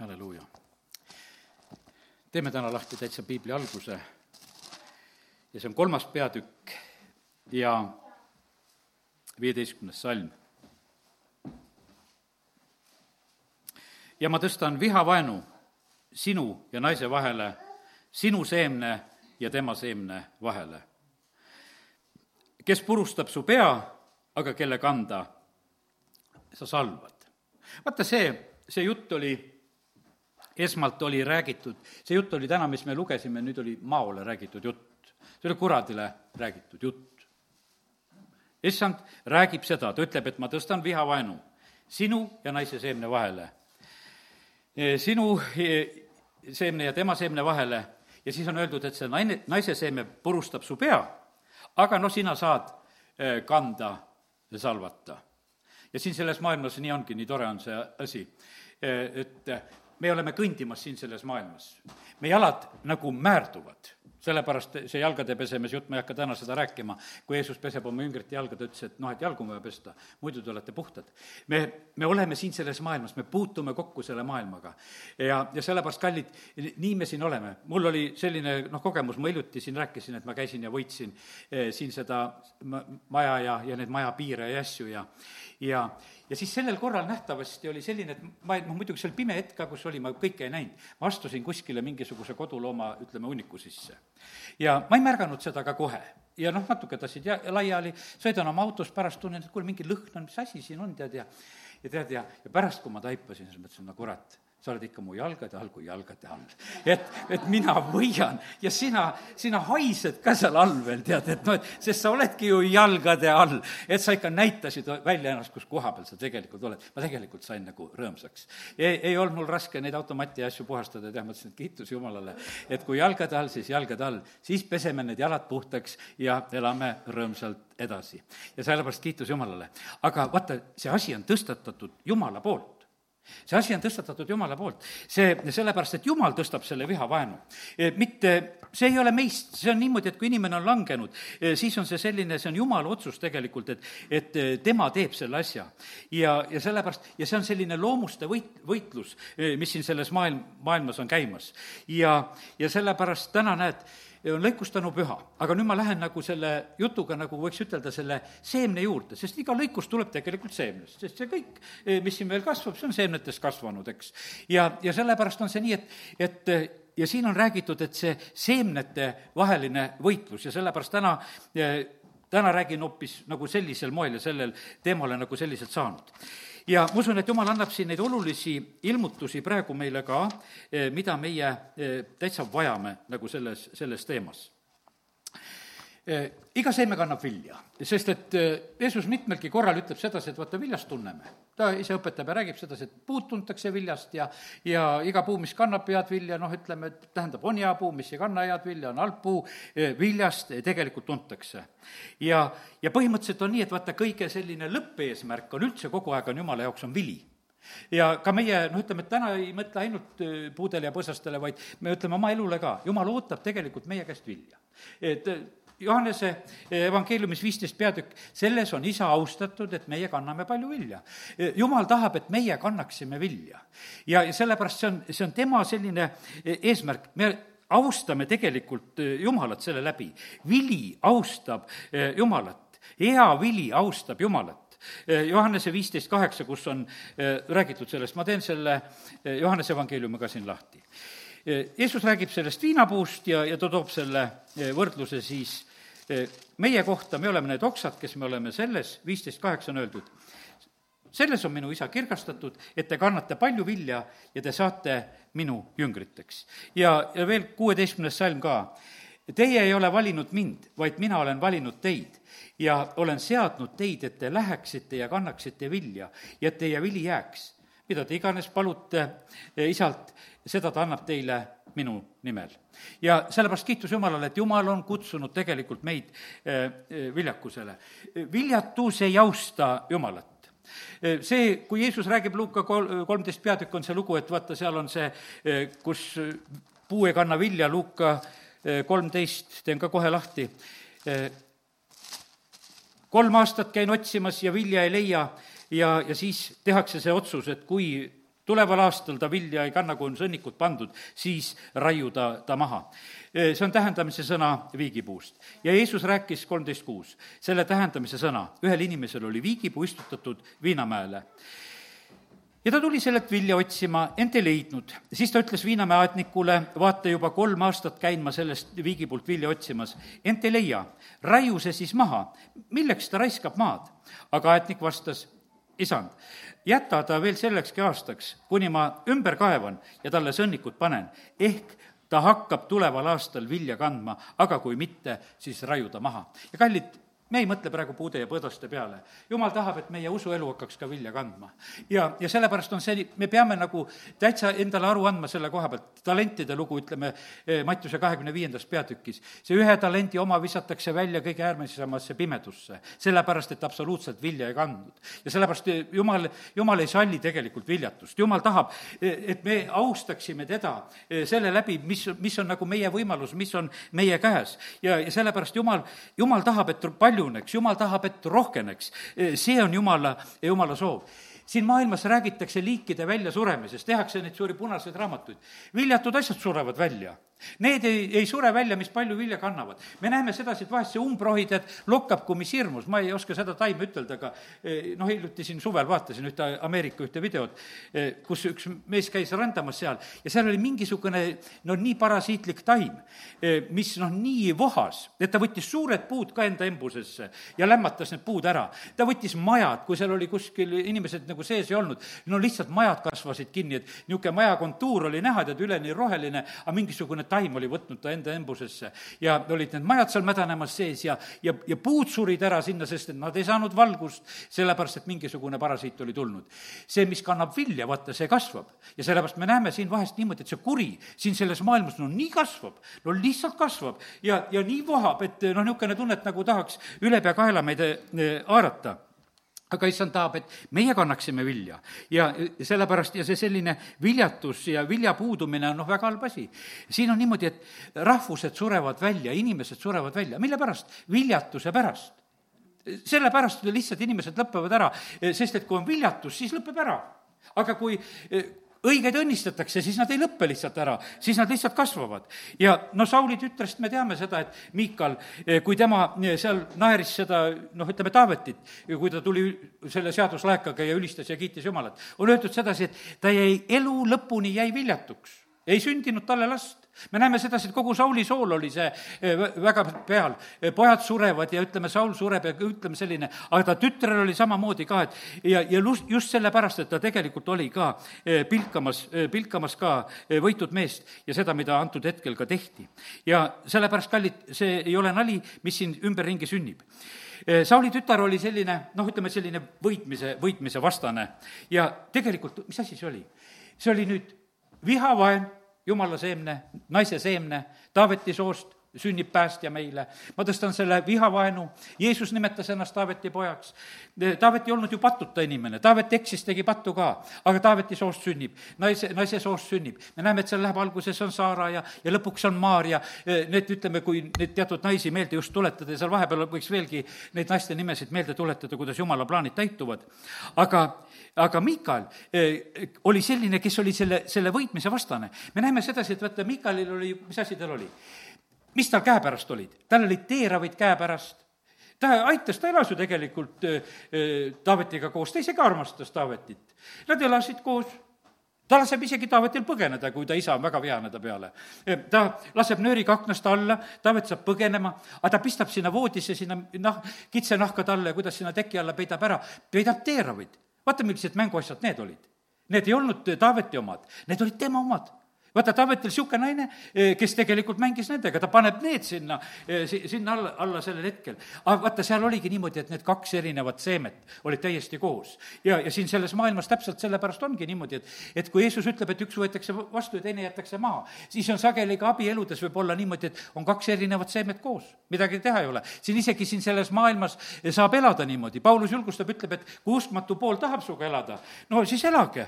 halleluuja. teeme täna lahti täitsa piibli alguse ja see on kolmas peatükk ja viieteistkümnes salm. ja ma tõstan vihavaenu sinu ja naise vahele, sinu seemne ja tema seemne vahele. kes purustab su pea, aga kelle kanda sa salvad. vaata, see, see jutt oli esmalt oli räägitud, see jutt oli täna, mis me lugesime, nüüd oli maole räägitud jutt. see oli kuradile räägitud jutt. issand räägib seda, ta ütleb, et ma tõstan vihavaenu sinu ja naise seemne vahele. sinu seemne ja tema seemne vahele ja siis on öeldud, et see naine, naise seeme purustab su pea, aga noh, sina saad eh, kanda ja salvata. ja siin selles maailmas nii ongi, nii tore on see asi, et me oleme kõndimas siin selles maailmas. me jalad nagu määrduvad sellepärast see jalgade pesemise jutt, ma ei hakka täna seda rääkima, kui Jeesus peseb oma jüngrite jalga, ta ütles, et noh, et jalgu on vaja pesta, muidu te olete puhtad. me, me oleme siin selles maailmas, me puutume kokku selle maailmaga. ja, ja sellepärast, kallid, nii me siin oleme. mul oli selline noh, kogemus, ma hiljuti siin rääkisin, et ma käisin ja võitsin eh, siin seda maja ja, ja neid maja piire ja asju ja ja, ja siis sellel korral nähtavasti oli selline, et ma, noh muidugi see oli pime hetk ka, kus oli, ma kõike ei näinud. ma astusin kuskile mingisuguse kodulooma, ütleme, hunniku sisse. ja ma ei märganud seda ka kohe. ja noh, natuke tassid ja, laiali, sõidan oma autos, pärast tunnen, et kuule, mingi lõhn on, mis asi siin on, tead, ja ja tead, ja, ja pärast, kui ma taipasin, siis mõtlesin, no kurat sa oled ikka mu jalgade all kui jalgade all. et, et mina võian ja sina, sina haised ka seal all veel, tead, et noh, et sest sa oledki ju jalgade all. et sa ikka näitasid välja ennast, kus koha peal sa tegelikult oled. ma tegelikult sain nagu rõõmsaks. ei, ei olnud mul raske neid automati asju puhastada, tead, ma ütlesin, et kiitus Jumalale, et kui jalgade all, siis jalgade all, siis peseme need jalad puhtaks ja elame rõõmsalt edasi. ja sellepärast kiitus Jumalale. aga vaata, see asi on tõstatatud Jumala poolt see asi on tõstatatud Jumala poolt. see, sellepärast, et Jumal tõstab selle vihavaenu. E, mitte, see ei ole meist, see on niimoodi, et kui inimene on langenud, e, siis on see selline, see on Jumala otsus tegelikult, et, et e, tema teeb selle asja. ja, ja sellepärast, ja see on selline loomuste võit, võitlus, mis siin selles maailm, maailmas on käimas. ja, ja sellepärast täna näed, on lõikustanu püha. aga nüüd ma lähen nagu selle jutuga, nagu võiks ütelda, selle seemne juurde, sest iga lõikus tuleb tegelikult seemnest, sest see kõik, eh, mis siin veel kasvab, see on seemnetest kasvanud, eks. ja, ja sellepärast on see nii, et, et ja siin on räägitud, et see seemnete vaheline võitlus ja sellepärast täna eh, täna räägin hoopis nagu sellisel moel ja sellel teemal on nagu selliselt saanud ja ma usun, et jumal annab siin neid olulisi ilmutusi praegu meile ka, eh, mida meie eh, täitsa vajame nagu selles, selles teemas iga seeme kannab vilja, sest et eh, Jeesus mitmelgi korral ütleb sedasi, et vaata, viljast tunneme. ta ise õpetab ja räägib sedasi, et puud tuntakse viljast ja, ja iga puu, mis kannab head vilja, noh, ütleme, et tähendab, on hea puu, mis ei kanna head vilja, on halb puu, eh, viljast tegelikult tuntakse. ja, ja põhimõtteliselt on nii, et vaata, kõige selline lõppeesmärk on üldse kogu aeg on Jumala jaoks on vili ja ka meie, noh, ütleme, et täna ei mõtle ainult puudele ja põsastele, vaid me ütleme oma elule ka, jumal ootab tegelikult meie käest vilja. et Johannese evangeeliumis viisteist peatükk, selles on isa austatud, et meie kanname palju vilja. jumal tahab, et meie kannaksime vilja. ja, ja sellepärast see on, see on tema selline eesmärk, me austame tegelikult Jumalat selle läbi. vili austab Jumalat, hea vili austab Jumalat. Johannese viisteist kaheksa, kus on räägitud sellest, ma teen selle Johannese evangeeliumi ka siin lahti. Jeesus räägib sellest viinapuust ja, ja ta toob selle võrdluse siis meie kohta, me oleme need oksad, kes me oleme selles, viisteist kaheksa on öeldud, selles on minu isa kirgastatud, et te kannate palju vilja ja te saate minu jüngriteks. ja, ja veel kuueteistkümnes salm ka. Teie ei ole valinud mind, vaid mina olen valinud teid ja olen seadnud teid, et te läheksite ja kannaksite vilja ja et teie vili jääks. mida te iganes palute isalt, seda ta annab teile minu nimel. ja sellepärast kiitus Jumalale, et Jumal on kutsunud tegelikult meid eh, eh, viljakusele. viljatus ei austa Jumalat eh, see, kui Jeesus räägib Luuka kol-, kolmteist peatükk, on see lugu, et vaata, seal on see, kus puu ei kanna vilja, Luuka kolmteist, teen ka kohe lahti. kolm aastat käin otsimas ja vilja ei leia ja, ja siis tehakse see otsus, et kui tuleval aastal ta vilja ei kanna, kui on sõnnikud pandud, siis raiu ta, maha. see on tähendamise sõna viigipuust. ja Jeesus rääkis kolmteist kuus, selle tähendamise sõna, ühel inimesel oli viigipuu istutatud viinamäele ja ta tuli sellelt vilja otsima, ent ei leidnud. siis ta ütles viinamäe aednikule, vaata, juba kolm aastat käin ma sellest viigipult vilja otsimas, ent ei leia. raiu see siis maha, milleks ta raiskab maad? aga aednik vastas, isand, jäta ta veel sellekski aastaks, kuni ma ümber kaevan ja talle sõnnikud panen, ehk ta hakkab tuleval aastal vilja kandma, aga kui mitte, siis raiuda maha. ja kallid me ei mõtle praegu puude ja põõdaste peale. jumal tahab, et meie usuelu hakkaks ka vilja kandma. ja, ja sellepärast on see, me peame nagu täitsa endale aru andma selle koha pealt, talentide lugu, ütleme, eh, Mattiuse kahekümne viiendas peatükis. see ühe talendi oma visatakse välja kõige äärmisemasse pimedusse, sellepärast et absoluutselt vilja ei kandnud. ja sellepärast eh, jumal, jumal ei salli tegelikult viljatust, jumal tahab, eh, et me austaksime teda selle läbi, mis, mis on nagu meie võimalus, mis on meie käes. ja, ja sellepärast jumal, jumal tahab, et palju paljuneks, jumal tahab, et rohkeneks. see on jumala, jumala soov siin maailmas räägitakse liikide väljasuremisest, tehakse neid suuri punaseid raamatuid. viljatud asjad surevad välja Need ei, ei sure välja, mis palju vilja kannavad. me näeme sedasi, et vahest see umbrohi, tead, lokkab kui mis hirmus, ma ei oska seda taime ütelda, aga eh, noh, hiljuti siin suvel vaatasin ühte Ameerika ühte videot, eh, kus üks mees käis randamas seal ja seal oli mingisugune no nii parasiitlik taim, eh, mis noh, nii vohas, et ta võttis suured puud ka enda embusesse ja lämmatas need puud ära. ta võttis majad, kui seal oli kuskil inimesed nagu sees ei olnud, no lihtsalt majad kasvasid kinni, et niisugune maja kontuur oli näha, tead, üleni roheline, aga mingisugune taim oli võtnud ta enda embusesse ja olid need majad seal mädanemas sees ja, ja, ja puud surid ära sinna, sest et nad ei saanud valgust, sellepärast et mingisugune parasiit oli tulnud. see, mis kannab vilja, vaata, see kasvab. ja sellepärast me näeme siin vahest niimoodi, et see kuri siin selles maailmas no nii kasvab, no lihtsalt kasvab ja, ja nii vohab, et noh, niisugune tunne, et nagu tahaks ülepeakaela meid eh, haarata aga issand tahab, et meie kannaksime vilja ja sellepärast ja see selline viljatus ja vilja puudumine on noh, väga halb asi. siin on niimoodi, et rahvused surevad välja, inimesed surevad välja, mille pärast? viljatuse pärast. sellepärast lihtsalt inimesed lõpevad ära, sest et kui on viljatus, siis lõpeb ära. aga kui õigeid õnnistatakse, siis nad ei lõppe lihtsalt ära, siis nad lihtsalt kasvavad. ja no Sauli tütrest me teame seda, et Miikal, eh, kui tema eh, seal naeris seda noh, ütleme Taavetit, kui ta tuli selle seaduslaekaga ja ülistas ja kiitis Jumalat, on öeldud sedasi, et ta jäi elu lõpuni, jäi viljatuks. ei sündinud talle last me näeme sedasi, et kogu Sauli sool oli see eh, väga peal. Eh, pojad surevad ja ütleme, Saul sureb ja ütleme selline, aga ta tütrel oli samamoodi ka, et ja, ja just sellepärast, et ta tegelikult oli ka eh, pilkamas, pilkamas ka võitud meest ja seda, mida antud hetkel ka tehti. ja sellepärast, kallid, see ei ole nali, mis siin ümberringi sünnib Sauli tütar oli selline, noh, ütleme selline võitmise, võitmise vastane ja tegelikult, mis asi see oli? see oli nüüd vihavaen jumala seemne, naise seemne, Taaveti soost sünnib päästja meile. ma tõstan selle vihavaenu, Jeesus nimetas ennast Taaveti pojaks. Taavet ei olnud ju patuta inimene, Taavet eksis, tegi pattu ka, aga Taaveti soost sünnib, naise, naise soost sünnib. me näeme, et seal läheb, alguses on Saara ja, ja lõpuks on Maarja, need, ütleme, kui neid teatud naisi meelde just tuletada ja seal vahepeal võiks veelgi neid naiste nimesid meelde tuletada, kuidas jumala plaanid täituvad. aga aga Miikal eh, oli selline, kes oli selle, selle võitmise vastane. me näeme sedasi, et vaata, Miikalil oli, mis asi tal oli? Mis tal käepärast olid? tal olid teeravid käepärast, ta aitas, ta elas ju tegelikult äh, Taavetiga koos, ta isegi armastas Taavetit. Nad elasid koos ta laseb isegi Taavetil põgeneda, kui ta isa on väga vihane ta peale. ta laseb nööriga aknast alla, Taavet saab põgenema, aga ta pistab sinna voodisse, sinna noh, kitsenahka talle, kuidas sinna teki alla peidab ära, peidab teeravid vaata, millised mänguasjad need olid. Need ei olnud Taaveti omad, need olid tema omad vaata, Taavetil niisugune naine, eh, kes tegelikult mängis nendega, ta paneb need sinna, eh, sinna alla, alla sellel hetkel. aga vaata, seal oligi niimoodi, et need kaks erinevat seemet olid täiesti koos. ja, ja siin selles maailmas täpselt sellepärast ongi niimoodi, et, et kui Jeesus ütleb, et üks võetakse vastu ja teine jäetakse maha, siis on sageli ka abieludes võib olla niimoodi, et on kaks erinevat seemet koos. midagi teha ei ole. siin isegi siin selles maailmas saab elada niimoodi, Paulus julgustab, ütleb, et kui uskmatu pool tahab sinuga elada, no siis elage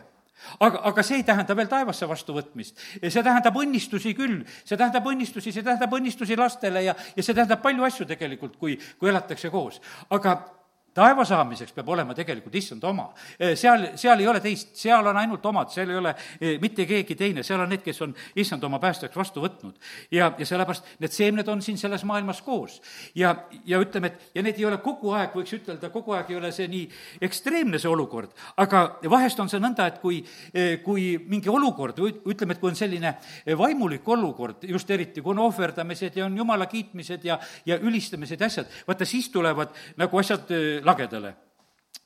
aga, aga see ei tähenda veel taevasse vastuvõtmist. see tähendab õnnistusi küll, see tähendab õnnistusi, see tähendab õnnistusi lastele ja, ja see tähendab palju asju tegelikult, kui, kui elatakse koos. aga taeva saamiseks peab olema tegelikult issand oma. seal, seal ei ole teist, seal on ainult omad, seal ei ole mitte keegi teine, seal on need, kes on issand oma päästjaks vastu võtnud. ja, ja sellepärast need seemned on siin selles maailmas koos. ja, ja ütleme, et ja need ei ole kogu aeg, võiks ütelda, kogu aeg ei ole see nii ekstreemne, see olukord, aga vahest on see nõnda, et kui, kui mingi olukord või ütleme, et kui on selline vaimulik olukord, just eriti, kui on ohverdamised ja on jumala kiitmised ja, ja ülistamised ja asjad, vaata siis tulevad nagu asjad lagedale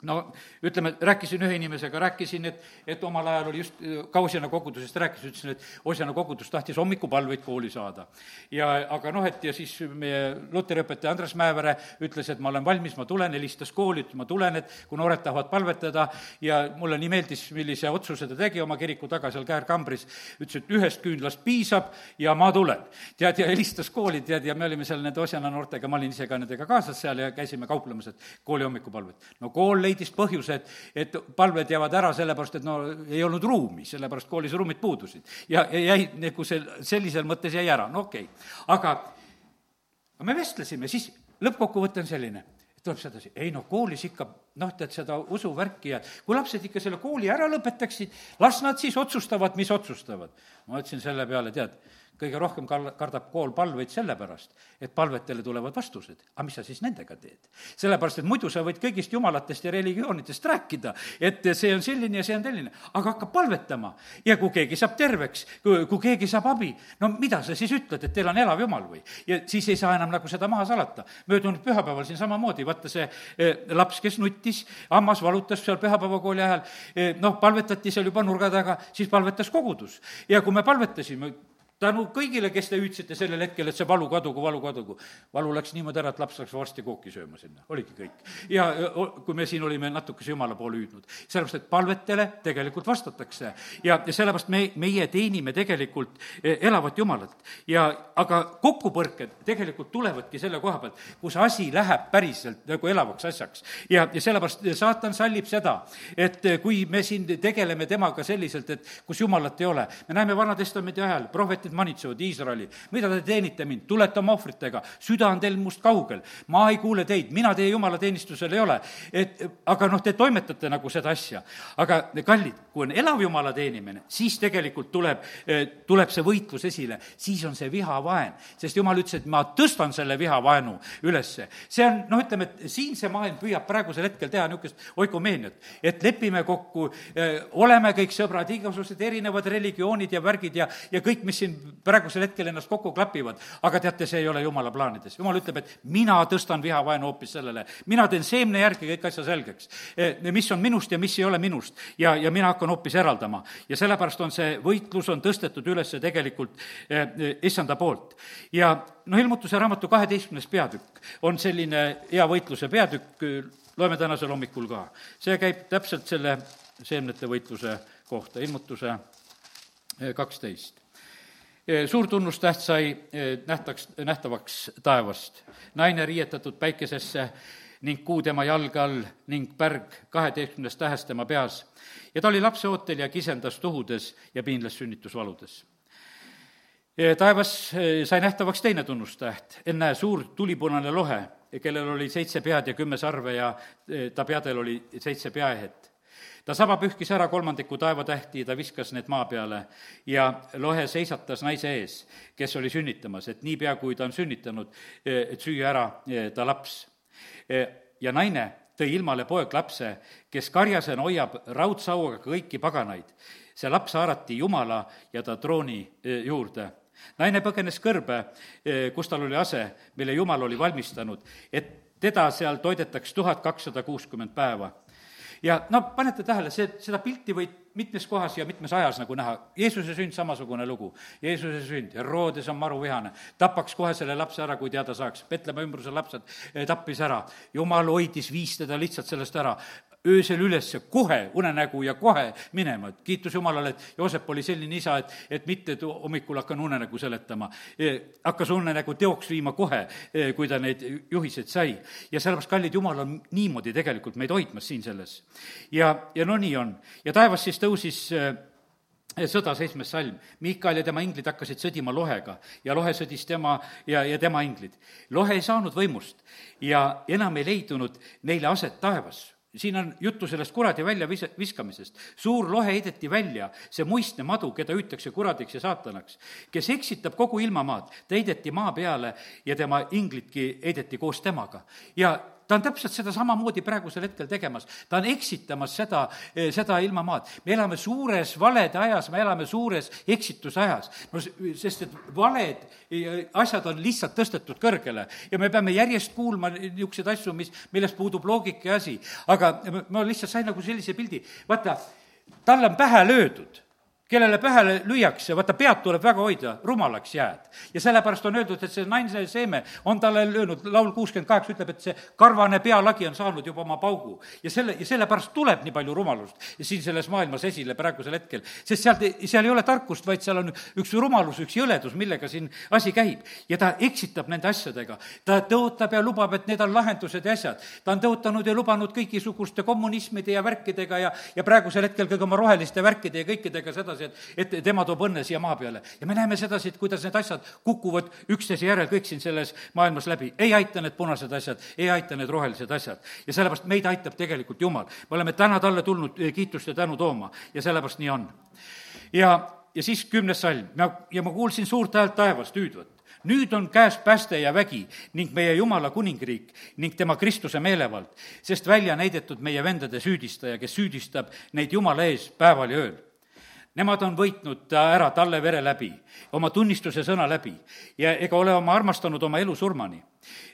no ütleme, rääkisin ühe inimesega, rääkisin, et, et omal ajal oli just äh, ka Osjana kogudusest rääkisin, ütlesin, et Osjana kogudus tahtis hommikupalveid kooli saada. ja aga noh, et ja siis meie luteri õpetaja Andres Mäevere ütles, et ma olen valmis, ma tulen, helistas kooli, ütles ma tulen, et kui noored tahavad palvetada ja mulle nii meeldis, millise otsuse ta tegi oma kiriku taga seal Käär-Kambris, ütles, et ühest küünlast piisab ja ma tulen. tead, ja helistas kooli, tead, ja me olime seal nende Osjana noortega, ma olin ise ka nendega kaasas seal ja käisime kauplemas, et kooli hommikupalved. no kool leidis põhjuse, et, et palved jäävad ära sellepärast, et no ei olnud ruumi, sellepärast koolis ruumid puudusid. ja, ja jäi nagu see, sellisel mõttes jäi ära, no okei okay.. aga, aga me vestlesime, siis lõppkokkuvõte on selline tuleb sedasi, ei no koolis ikka noh, tead seda usuvärki ja kui lapsed ikka selle kooli ära lõpetaksid, las nad siis otsustavad, mis otsustavad. ma ütlesin selle peale, tead, kõige rohkem kal-, kardab kool palveid sellepärast, et palvetele tulevad vastused. aga mis sa siis nendega teed? sellepärast, et muidu sa võid kõigist jumalatest ja religioonidest rääkida, et see on selline ja see on selline, aga hakka palvetama. ja kui keegi saab terveks, kui, kui keegi saab abi, no mida sa siis ütled, et teil on elav jumal või? ja siis ei saa enam nagu seda maha salata. möödunud pühapäeval siin samamoodi, vaata see eh, laps, kes nuttis, hammas valutas seal pühapäevakooli ajal eh,, noh, palvetati seal juba nurga taga, siis palvetas kogudus. ja kui me palvetasime, tänu kõigile, kes te hüüdsite sellel hetkel, et see valu kadugu, valu kadugu. valu läks niimoodi ära, et laps läks varsti kooki sööma sinna, oligi kõik. ja kui me siin olime natukese jumala poole hüüdnud, sellepärast et palvetele tegelikult vastatakse. ja, ja sellepärast me, meie teenime tegelikult e, elavat Jumalat. ja aga kokkupõrked tegelikult tulevadki selle koha pealt, kus asi läheb päriselt nagu elavaks asjaks. ja, ja sellepärast saatan sallib seda, et kui me siin tegeleme temaga selliselt, et kus Jumalat ei ole, me näeme Vana-testamendi ajal, prohvet prohvetid manitsevad Iisraeli, mida te teenite mind, tulete oma ohvritega, süda on teil must kaugel, ma ei kuule teid, mina teie jumalateenistusel ei ole. et aga noh, te toimetate nagu seda asja. aga kallid, kui on elav jumala teenimine, siis tegelikult tuleb, tuleb see võitlus esile, siis on see vihavaen, sest jumal ütles, et ma tõstan selle vihavaenu ülesse. see on, noh, ütleme, et siin see maailm püüab praegusel hetkel teha niisugust oikumeeniat, et lepime kokku, oleme kõik sõbrad, igasugused erinevad religioonid ja värgid ja, ja kõik, mis siin praegusel hetkel ennast kokku klapivad, aga teate, see ei ole jumala plaanides. jumal ütleb, et mina tõstan vihavaenu hoopis sellele, mina teen seemne järgi kõik asja selgeks. E, mis on minust ja mis ei ole minust ja, ja mina hakkan hoopis eraldama. ja sellepärast on see võitlus, on tõstetud üles tegelikult e, e, issanda poolt. ja noh, ilmutuse raamatu kaheteistkümnes peatükk on selline hea võitluse peatükk, loeme tänasel hommikul ka. see käib täpselt selle seemnete võitluse kohta, ilmutuse kaksteist suur tunnustäht sai nähtaks, nähtavaks taevast. naine riietatud päikesesse ning kuu tema jalge all ning pärg kaheteistkümnest tähest tema peas. ja ta oli lapseootel ja kisendas tuhudes ja piinles sünnitusvaludes. taevas sai nähtavaks teine tunnustäht, ennäe, suur tulipunane lohe, kellel oli seitse pead ja kümme sarve ja ta peadel oli seitse peaehet ta saba pühkis ära kolmandiku taevatähti, ta viskas need maa peale ja lohe seisatas naise ees, kes oli sünnitamas, et niipea, kui ta on sünnitanud, et süüa ära eh, ta laps. Eh, ja naine tõi ilmale poeglapse, kes karjasena hoiab raudsauaga kõiki paganaid. see laps haarati Jumala ja ta trooni eh, juurde naine põgenes kõrbe, kus tal oli ase, mille Jumal oli valmistanud, et teda seal toidetaks tuhat kakssada kuuskümmend päeva ja no panete tähele, see, seda pilti võid mitmes kohas ja mitmes ajas nagu näha. Jeesuse sünd, samasugune lugu. Jeesuse sünd, Herodes on maruvihane, tapaks kohe selle lapse ära, kui teada saaks. Petlemma ümbruse lapsed eh, tappis ära. jumal hoidis, viis teda lihtsalt sellest ära öösel ülesse, kohe unenägu ja kohe minema, et kiitus Jumalale, et Joosep oli selline isa, et, et mitte, hommikul hakkan unenägu seletama. E, hakkas unenägu teoks viima kohe, e, kui ta neid juhiseid sai. ja sellepärast, kallid, Jumal on niimoodi tegelikult meid hoidmas siin selles. ja, ja no nii on. ja taevas siis tõusis e, sõda, seitsmes salm. Miikal ja tema inglid hakkasid sõdima lohega ja lohe sõdis tema ja, ja tema inglid. lohe ei saanud võimust ja enam ei leidunud neile aset taevas siin on juttu sellest kuradi välja vis-, viskamisest. suur lohe heideti välja, see muistne madu, keda hüütakse kuradiks ja saatanaks, kes eksitab kogu ilmamaad, ta heideti maa peale ja tema inglidki heideti koos temaga. ja ta on täpselt seda samamoodi praegusel hetkel tegemas. ta on eksitamas seda, eh, seda ilmamaad. me elame suures valede ajas, me elame suures eksituse ajas. no sest, et valed asjad on lihtsalt tõstetud kõrgele ja me peame järjest kuulma niisuguseid asju, mis, milles puudub loogika ja asi. aga ma lihtsalt sain nagu sellise pildi, vaata, talle on pähe löödud kellele pähe lüüakse, vaata, pead tuleb väga hoida, rumalaks jääd. ja sellepärast on öeldud, et see naise seeme on talle löönud, laul kuuskümmend kaheksa ütleb, et see karvane pealagi on saanud juba oma paugu. ja selle, ja sellepärast tuleb nii palju rumalust siin selles maailmas esile praegusel hetkel. sest sealt, seal ei ole tarkust, vaid seal on üks rumalus, üks jõledus, millega siin asi käib. ja ta eksitab nende asjadega. ta tõotab ja lubab, et need on lahendused ja asjad. ta on tõotanud ja lubanud kõikisuguste kommunismide ja värkidega ja, ja praegusel hetkel kõige oma roheliste värkide ja kõikidega seda sedasi, et, et tema toob õnne siia maa peale. ja me näeme sedasi, et kuidas need asjad kukuvad üksteise järel kõik siin selles maailmas läbi. ei aita need punased asjad, ei aita need rohelised asjad. ja sellepärast meid aitab tegelikult Jumal. me oleme täna talle tulnud eh, kiitust ja tänu tooma ja sellepärast nii on. ja, ja siis kümnes salm, ja, ja ma kuulsin suurt häält taevast hüüdvat nüüd on käes pääste ja vägi ning meie Jumala kuningriik ning tema Kristuse meelevald, sest välja näidetud meie vendade süüdistaja, kes süüdistab neid Jumala ees päeval ja ööl. Nemad on võitnud ära talle vere läbi, oma tunnistuse sõna läbi ja ega ole oma armastanud oma elu surmani.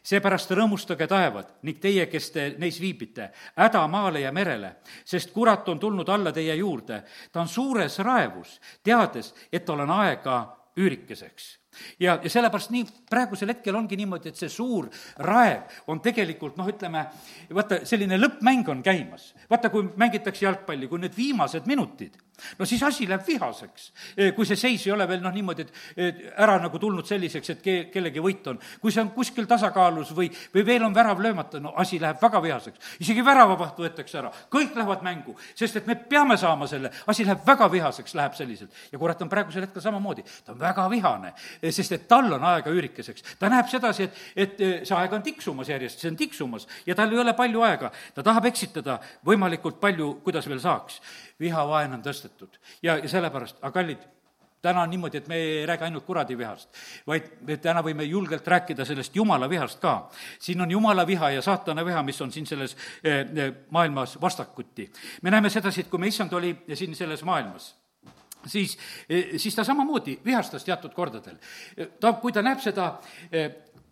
seepärast rõõmustage taevad ning teie, kes te neis viibite, häda maale ja merele, sest kurat on tulnud alla teie juurde. ta on suures raevus, teades, et tal on aega üürikeseks ja, ja sellepärast nii, praegusel hetkel ongi niimoodi, et see suur raev on tegelikult noh, ütleme, vaata, selline lõppmäng on käimas. vaata, kui mängitakse jalgpalli, kui need viimased minutid no siis asi läheb vihaseks, eh, kui see seis ei ole veel noh, niimoodi, et ära nagu tulnud selliseks, et ke-, kellegi võit on. kui see on kuskil tasakaalus või, või veel on värav löömata, no asi läheb väga vihaseks. isegi väravavaht võetakse ära, kõik lähevad mängu, sest et me peame saama selle, asi läheb väga vihaseks, läheb selliselt. ja kurat on praegusel hetkel samamoodi, ta on väga vihane, sest et tal on aega üürikeseks. ta näeb sedasi, et, et eh, see aeg on tiksumas järjest, see on tiksumas ja tal ei ole palju aega. ta tahab eksitada võimalikult palju, kuidas veel saaks vihavaen on tõstetud ja, ja sellepärast, aga kallid, täna on niimoodi, et me ei räägi ainult kuradi vihast, vaid me täna võime julgelt rääkida sellest jumala vihast ka. siin on jumala viha ja saatana viha, mis on siin selles eh, eh, maailmas vastakuti. me näeme sedasi, et kui me issand oli siin selles maailmas, siis, eh, siis ta samamoodi vihastas teatud kordadel. ta, kui ta näeb seda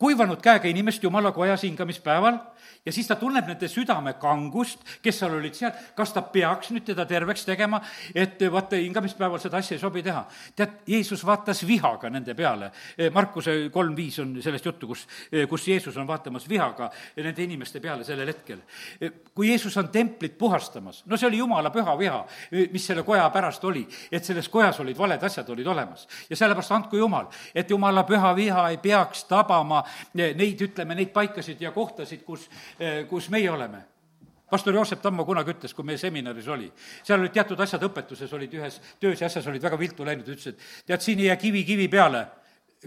kuivanud käega inimest jumala kojas hingamispäeval ja siis ta tunneb nende südame kangust, kes seal olid seal, kas ta peaks nüüd teda terveks tegema, et vaata, hingamispäeval seda asja ei sobi teha. tead, Jeesus vaatas vihaga nende peale. Markuse kolm viis on sellest juttu, kus, kus Jeesus on vaatamas vihaga nende inimeste peale sellel hetkel. kui Jeesus on templit puhastamas, no see oli jumala püha viha, mis selle koja pärast oli, et selles kojas olid valed asjad olid olemas. ja sellepärast andku Jumal, et jumala püha viha ei peaks tabama neid, ütleme, neid paikasid ja kohtasid, kus Eh, kus meie oleme. Pastor Joosep Tammo kunagi ütles, kui meie seminaris oli, seal olid teatud asjad õpetuses, olid ühes töös ja asjas olid väga viltu läinud, ütles, et tead, siin ei jää kivi kivi peale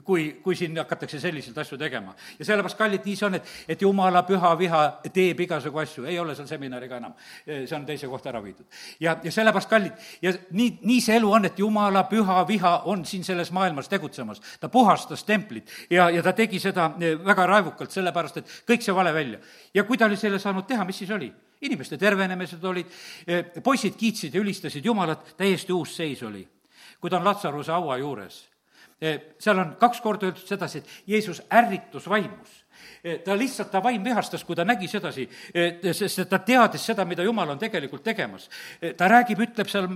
kui, kui siin hakatakse selliseid asju tegema. ja sellepärast, kallid, nii see on, et, et jumala püha viha teeb igasugu asju, ei ole seal seminariga enam. see on teise kohta ära viidud. ja, ja sellepärast, kallid, ja nii, nii see elu on, et jumala püha viha on siin selles maailmas tegutsemas. ta puhastas templit ja, ja ta tegi seda väga raevukalt, sellepärast et kõik see vale välja. ja kui ta oli selle saanud teha, mis siis oli? inimeste tervenemised olid, poisid kiitsid ja ülistasid Jumalat, täiesti uus seis oli. kui ta on Latsaruse haua juures seal on kaks korda öeldud sedasi, et Jeesus ärritus vaimus eh, ta lihtsalt, ta vaim vihastas, kui ta nägi sedasi, sest ta teadis seda, mida Jumal on tegelikult tegemas. Eh, ta räägib, ütleb seal,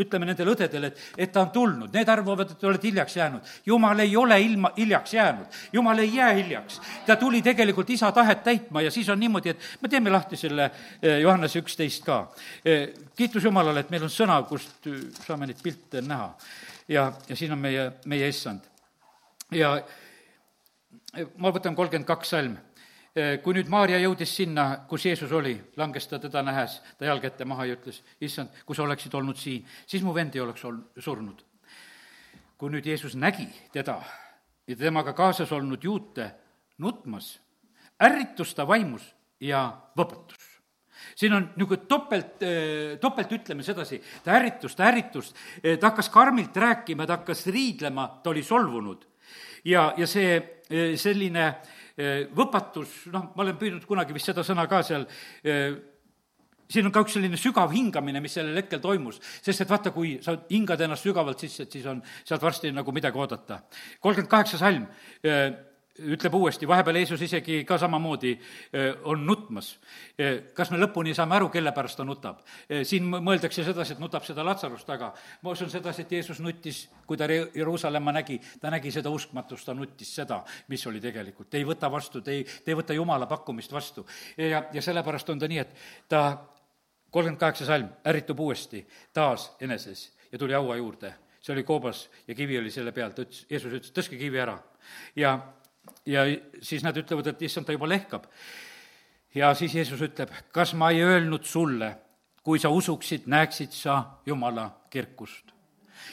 ütleme nendele õdedele, et, et ta on tulnud, need arvavad, et te olete hiljaks jäänud. Jumal ei ole ilma, hiljaks jäänud, Jumal ei jää hiljaks. ta tuli tegelikult isa tahet täitma ja siis on niimoodi, et me teeme lahti selle Johannese üksteist ka. kiitus Jumalale, et meil on sõna, kust saame neid pilte näha ja, ja siin on meie, meie issand. ja ma võtan kolmkümmend kaks salm. kui nüüd Maarja jõudis sinna, kus Jeesus oli, langes ta teda nähes, ta jalg ette maha ja ütles, issand, kui sa oleksid olnud siin, siis mu vend ei oleks ol-, surnud. kui nüüd Jeesus nägi teda ja temaga kaasas olnud juute nutmas, ärritus ta vaimus ja võpatus siin on niisugune topelt, topeltütleme sedasi, ta ärritus, ta ärritus, ta hakkas karmilt rääkima, ta hakkas riidlema, ta oli solvunud. ja, ja see selline võpatus, noh, ma olen püüdnud kunagi vist seda sõna ka seal siin on ka üks selline sügav hingamine, mis sellel hetkel toimus, sest et vaata, kui sa hingad ennast sügavalt sisse, et siis on sealt varsti nagu midagi oodata. kolmkümmend kaheksa salm ütleb uuesti, vahepeal Jeesus isegi ka samamoodi on nutmas. kas me lõpuni saame aru, kelle pärast ta nutab? siin mõeldakse sedasi, et nutab seda Latsarust, aga ma usun sedasi, et Jeesus nuttis, kui ta Jeruusalemma nägi, ta nägi seda uskmatust, ta nuttis seda, mis oli tegelikult. Te ei võta vastu, te ei, te ei võta Jumala pakkumist vastu. ja, ja sellepärast on ta nii, et ta kolmkümmend kaheksa salm ärritub uuesti taas eneses ja tuli haua juurde. see oli koobas ja kivi oli selle peal, ta ütles, Jeesus ütles, tõstke kivi ära. ja, ja siis nad ütlevad, et issand, ta juba lehkab. ja siis Jeesus ütleb, kas ma ei öelnud sulle, kui sa usuksid, näeksid sa Jumala kirkust.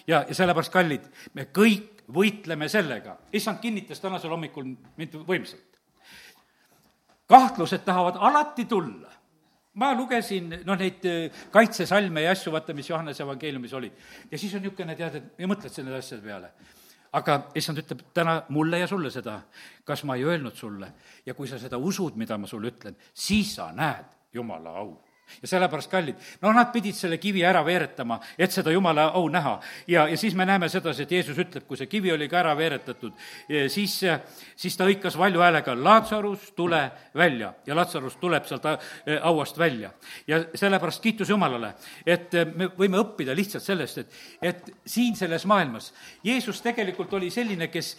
ja, ja sellepärast, kallid, me kõik võitleme sellega, issand kinnitas tänasel hommikul mind võimsalt. kahtlused tahavad alati tulla ma lugesin, noh, neid äh, kaitsesalme ja asju, vaata, mis Johannese evangeeliumis olid. ja siis on niisugune, tead, et ja mõtled selle asjade peale. Aga issand ütleb täna mulle ja sulle seda, kas ma ei öelnud sulle? Ja kui sa seda usud, mida ma sulle ütlen, siis sa näed Jumala au ja sellepärast, kallid, no nad pidid selle kivi ära veeretama, et seda jumala au näha. ja, ja siis me näeme sedasi, et Jeesus ütleb, kui see kivi oli ka ära veeretatud, siis, siis ta hõikas valju häälega, Latsarus, tule välja. ja Latsarus tuleb sealt hauast välja. ja sellepärast kiitus Jumalale, et me võime õppida lihtsalt sellest, et, et siin selles maailmas Jeesus tegelikult oli selline, kes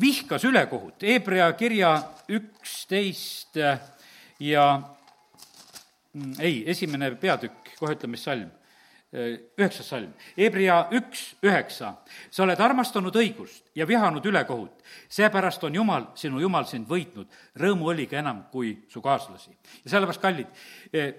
vihkas ülekohut, Hebra kirja üksteist ja ei, esimene peatükk, kohe ütleme, mis salm. Üheksas salm, Hebria üks, üheksa. sa oled armastanud õigust ja vihanud ülekohut, seepärast on Jumal, sinu Jumal sind võitnud, rõõmu oligi enam kui su kaaslasi. ja sellepärast, kallid,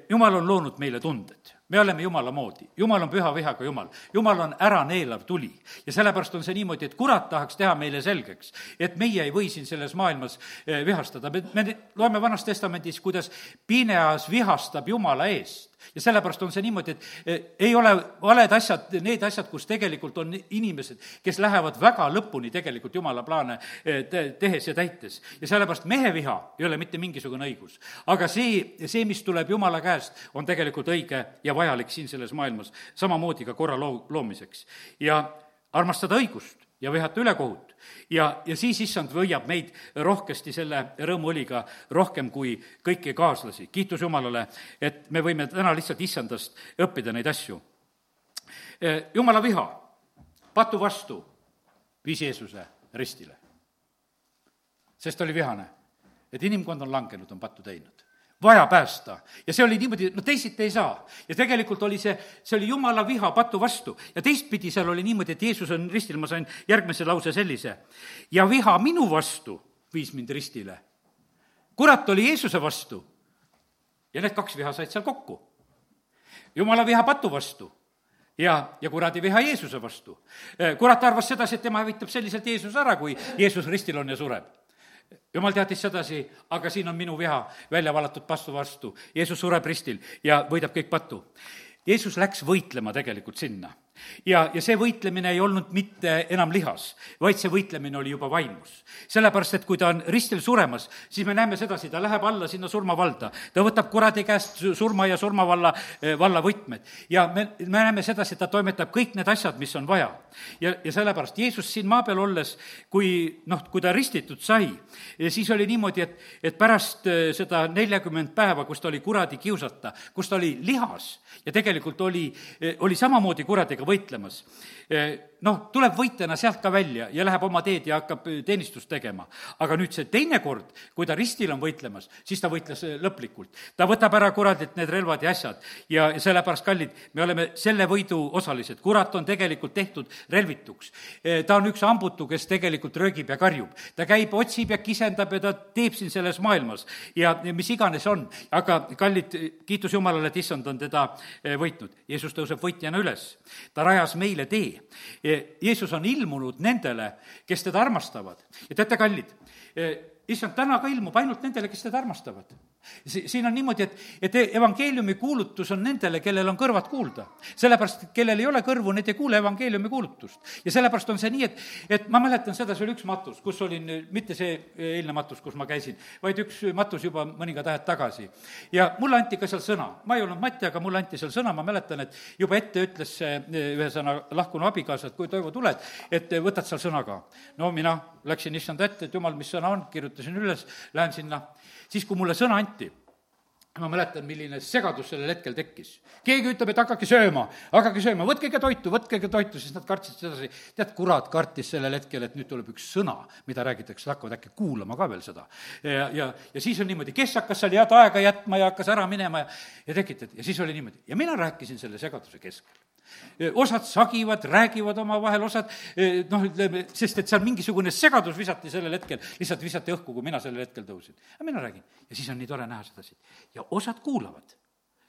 Jumal on loonud meile tunded me oleme Jumala moodi, Jumal on püha vihaga Jumal, Jumal on äraneelav tuli. ja sellepärast on see niimoodi, et kurat tahaks teha meile selgeks, et meie ei või siin selles maailmas eh, vihastada, me, me loeme Vanas Testamendis, kuidas Pineas vihastab Jumala eest ja sellepärast on see niimoodi, et eh, ei ole valed asjad, need asjad, kus tegelikult on inimesed, kes lähevad väga lõpuni tegelikult jumala plaane eh, te-, tehes ja täites. ja sellepärast mehe viha ei ole mitte mingisugune õigus. aga see, see, mis tuleb jumala käest, on tegelikult õige ja vajalik siin selles maailmas, samamoodi ka korra loo-, loomiseks. ja armastada õigust ja vihata ülekohut ja, ja siis issand võiab meid rohkesti selle rõõmuõliga rohkem kui kõiki kaaslasi. kiitus Jumalale, et me võime täna lihtsalt issandast õppida neid asju. E, jumala viha, patu vastu, viis Jeesuse ristile. sest ta oli vihane, et inimkond on langenud, on pattu teinud vaja päästa. ja see oli niimoodi, no teisiti ei saa. ja tegelikult oli see, see oli jumala viha patu vastu. ja teistpidi seal oli niimoodi, et Jeesus on ristil, ma sain järgmise lause sellise. ja viha minu vastu viis mind ristile. kurat oli Jeesuse vastu. ja need kaks viha said seal kokku. jumala viha patu vastu ja, ja kuradi viha Jeesuse vastu. kurat arvas sedasi, et tema hävitab selliselt Jeesuse ära, kui Jeesus ristil on ja sureb jumal teadis sedasi, aga siin on minu viha välja valatud pastu vastu. Jeesus sureb ristil ja võidab kõik patu. Jeesus läks võitlema tegelikult sinna ja, ja see võitlemine ei olnud mitte enam lihas, vaid see võitlemine oli juba vaimus. sellepärast, et kui ta on ristil suremas, siis me näeme sedasi, ta läheb alla sinna surmavalda. ta võtab kuradi käest surma ja surmavalla, eh, valla võtmed. ja me, me näeme sedasi, et ta toimetab kõik need asjad, mis on vaja. ja, ja sellepärast Jeesus siin maa peal olles, kui noh, kui ta ristitud sai, siis oli niimoodi, et, et pärast eh, seda neljakümmend päeva, kus ta oli kuradi kiusata, kus ta oli lihas ja tegelikult oli, eh, oli samamoodi kuradega võidelnud, võitlemas noh, tuleb võitjana sealt ka välja ja läheb oma teed ja hakkab teenistust tegema. aga nüüd see teine kord, kui ta ristil on võitlemas, siis ta võitles lõplikult. ta võtab ära kuradilt need relvad ja asjad ja sellepärast, kallid, me oleme selle võidu osalised. kurat on tegelikult tehtud relvituks. ta on üks hambutu, kes tegelikult röögib ja karjub. ta käib, otsib ja kisendab ja ta teeb siin selles maailmas ja mis iganes on. aga kallid, kiitus Jumalale, et issand on teda võitnud. Jeesus tõuseb võitjana üles. Ta rajas meile tee Jeesus on ilmunud nendele, kes teda armastavad. ja teate, kallid, issand täna ka ilmub ainult nendele, kes teda armastavad. Si-, siin on niimoodi, et, et evangeeliumi kuulutus on nendele, kellel on kõrvad kuulda. sellepärast, kellel ei ole kõrvu, need ei kuule evangeeliumi kuulutust. ja sellepärast on see nii, et, et ma mäletan seda, see oli üks matus, kus olin, mitte see eilne matus, kus ma käisin, vaid üks matus juba mõningad ajad tagasi. ja mulle anti ka seal sõna, ma ei olnud Mati, aga mulle anti seal sõna, ma mäletan, et juba ette ütles see ühesõnaga lahkunu abikaasa, et kui Toivo tuled, et võtad seal sõna ka. no mina läksin issanda ette, et jumal, mis sõna on, kirjutasin üles, lähen sinna, siis kui mulle sõna anti, ma mäletan, milline segadus sellel hetkel tekkis. keegi ütleb, et hakake sööma, hakake sööma, võtke ikka toitu, võtke ikka toitu, siis nad kartsid sedasi. tead, kurat kartis sellel hetkel, et nüüd tuleb üks sõna, mida räägitakse, hakkavad äkki kuulama ka veel seda. ja, ja, ja siis on niimoodi, kes hakkas seal head aega jätma ja hakkas ära minema ja, ja tekitati ja siis oli niimoodi ja mina rääkisin selle segaduse keskel osad sagivad, räägivad omavahel, osad noh, ütleme, sest et seal mingisugune segadus visati sellel hetkel, lihtsalt visati õhku, kui mina sellel hetkel tõusin. aga mina räägin ja siis on nii tore näha sedasi. ja osad kuulavad,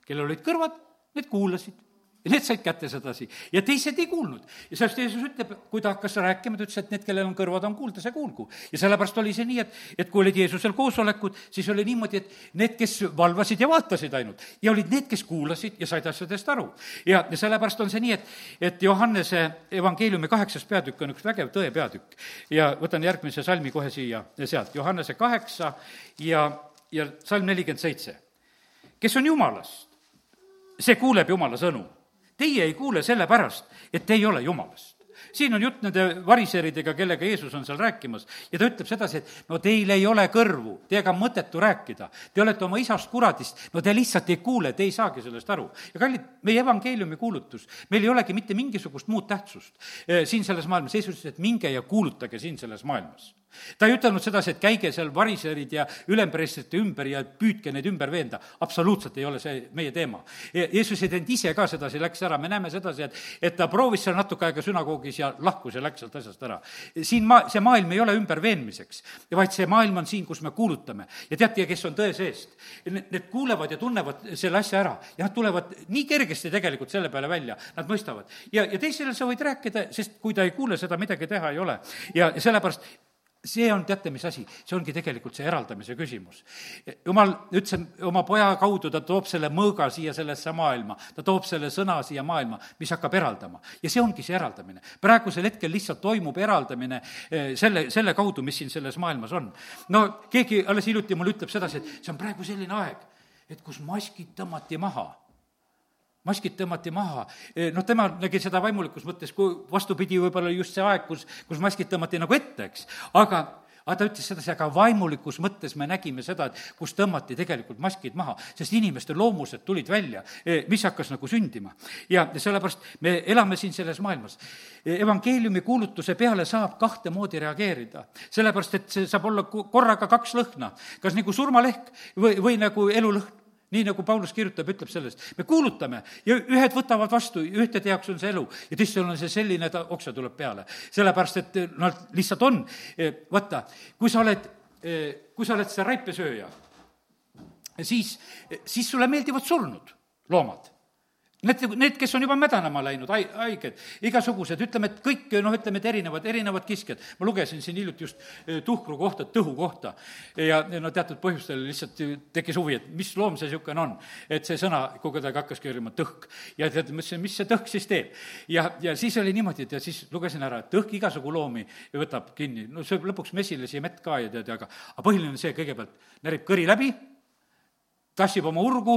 kellel olid kõrvad, need kuulasid ja need said kätte sedasi ja teised ei kuulnud. ja sellest Jeesus ütleb, kui ta hakkas rääkima, ta ütles, et need, kellel on kõrvad, on kuulda, see kuulgu. ja sellepärast oli see nii, et, et kui olid Jeesusel koosolekud, siis oli niimoodi, et need, kes valvasid ja vaatasid ainult ja olid need, kes kuulasid ja said asjadest aru. ja, ja sellepärast on see nii, et, et Johannese evangeeliumi kaheksas peatükk on üks vägev tõe peatükk. ja võtan järgmise salmi kohe siia sealt, Johannese kaheksa ja, ja salm nelikümmend seitse. kes on Jumalast, see kuuleb Jumala sõnu Teie ei kuule sellepärast, et te ei ole jumalast siin on jutt nende variseridega, kellega Jeesus on seal rääkimas ja ta ütleb sedasi, et no teil ei ole kõrvu, teiega on mõttetu rääkida. Te olete oma isast kuradist, no te lihtsalt ei kuule, te ei saagi sellest aru. ja kallid, meie evangeeliumi kuulutus, meil ei olegi mitte mingisugust muud tähtsust eh, siin selles maailmas, Jeesus ütles, et minge ja kuulutage siin selles maailmas ta ei ütelnud sedasi, et käige seal variserid ja ülempreestrite ümber ja püüdke neid ümber veenda. absoluutselt ei ole see meie teema. Jeesus ei teinud ise ka sedasi, läks ära, me näeme sedasi, et, et ta proovis seal natuke aega sünagoogis ja lahkus ja läks sealt asjast ära. siin maa, see maailm ei ole ümberveenmiseks, vaid see maailm on siin, kus me kuulutame. ja teate, kes on tõe seest? Need kuulevad ja tunnevad selle asja ära ja nad tulevad nii kergesti tegelikult selle peale välja, nad mõistavad. ja, ja teisele sa võid rääkida, sest kui ta ei kuule, seda midagi teha ei ole. ja sellepärast see on, teate, mis asi, see ongi tegelikult see eraldamise küsimus. jumal ütles, oma poja kaudu ta toob selle mõõga siia sellesse maailma, ta toob selle sõna siia maailma, mis hakkab eraldama. ja see ongi see eraldamine. praegusel hetkel lihtsalt toimub eraldamine eh, selle, selle kaudu, mis siin selles maailmas on. no keegi alles hiljuti mulle ütleb sedasi, et see on praegu selline aeg, et kus maskid tõmmati maha maskid tõmmati maha. Noh, tema nägi seda vaimulikus mõttes, kui vastupidi, võib-olla just see aeg, kus, kus maskid tõmmati nagu ette, eks. aga, aga ta ütles sedasi, aga vaimulikus mõttes me nägime seda, et kus tõmmati tegelikult maskid maha, sest inimeste loomused tulid välja, e, mis hakkas nagu sündima. ja sellepärast me elame siin selles maailmas. E, evangeeliumi kuulutuse peale saab kahte moodi reageerida, sellepärast et see saab olla korraga kaks lõhna, kas nagu surmalehk või, või nagu elulõhn nii nagu Paulus kirjutab, ütleb sellest, me kuulutame ja ühed võtavad vastu, ühtede jaoks on see elu ja teistel on see selline, et oksa tuleb peale. sellepärast, et nad lihtsalt on, eh, vaata, kui sa oled, eh, kui sa oled see raipesööja, siis, siis sulle meeldivad surnud loomad Need, need, kes on juba mädanema läinud, hai-, haiged, igasugused, ütleme, et kõik, noh, ütleme, et erinevad, erinevad kiskjad. ma lugesin siin hiljuti just eh, tuhkru kohta, tõhu kohta ja no teatud põhjustel lihtsalt tekkis huvi, et mis loom see niisugune on. et see sõna aeg hakkaski olema tõhk. ja tead, mõtlesin, mis see tõhk siis teeb. ja, ja siis oli niimoodi, et ja siis lugesin ära, et tõhk igasugu loomi võtab kinni, no sööb lõpuks mesilasi ja mett ka ja tead, aga aga põhiline on see, kõigepealt närib kõri läbi, tassib oma urgu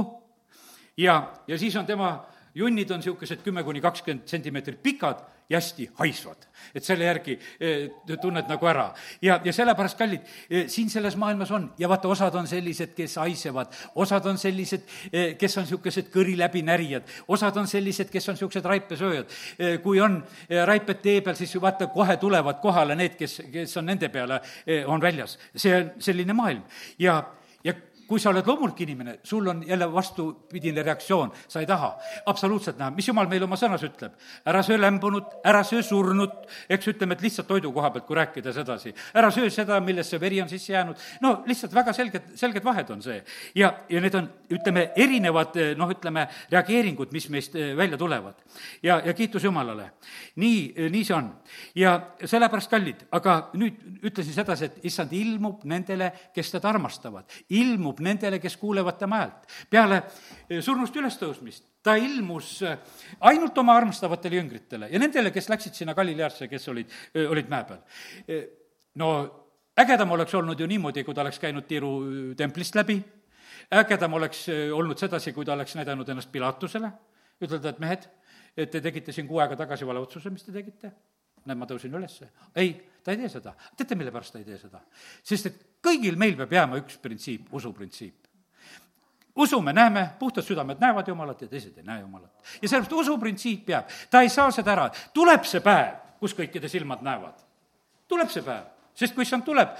ja, ja siis on tema junnid on niisugused kümme kuni kakskümmend sentimeetrit pikad ja hästi haisvad. et selle järgi eh, tunned nagu ära. ja, ja sellepärast, kallid, eh, siin selles maailmas on ja vaata, osad on sellised, kes haisevad, osad on sellised, eh, kes on niisugused kõri läbi närijad, osad on sellised, kes on niisugused raipesööjad. kui on raiped tee peal, siis vaata, kohe tulevad kohale need, kes, kes on nende peale, on väljas. see on selline maailm ja, ja kui sa oled loomulik inimene, sul on jälle vastupidine reaktsioon, sa ei taha absoluutselt näha, mis jumal meile oma sõnas ütleb. ära söö lämbunut, ära söö surnut, eks ütleme, et lihtsalt toidu koha pealt, kui rääkida sedasi. ära söö seda, millest see veri on sisse jäänud, no lihtsalt väga selged, selged vahed on see. ja, ja need on, ütleme, erinevad noh, ütleme, reageeringud, mis meist eh, välja tulevad. ja, ja kiitus Jumalale. nii, nii see on. ja sellepärast, kallid, aga nüüd ütlesin sedasi, et issand ilmub nendele, kes teda armastavad. ilmub ilmub nendele, kes kuulevad tema häält. peale eh, surnust ülestõusmist ta ilmus eh, ainult oma armastavatele jüngritele ja nendele, kes läksid sinna Galileasse, kes olid, eh, olid mäe peal. no ägedam oleks olnud ju niimoodi, kui ta oleks käinud Tiiru templist läbi, ägedam oleks olnud sedasi, kui ta oleks näidanud ennast Pilatusele, ütelda, et mehed, et te tegite siin kuu aega tagasi vale otsuse, mis te tegite näed, ma tõusin ülesse. ei, ta ei tee seda. teate, mille pärast ta ei tee seda? sest et kõigil meil peab jääma üks printsiip, usuprintsiip. usume, näeme, puhtad südamed näevad Jumalat ja teised ei näe Jumalat. ja sellepärast usuprintsiip jääb, ta ei saa seda ära, tuleb see päev, kus kõikide silmad näevad. tuleb see päev, sest kui issand tuleb,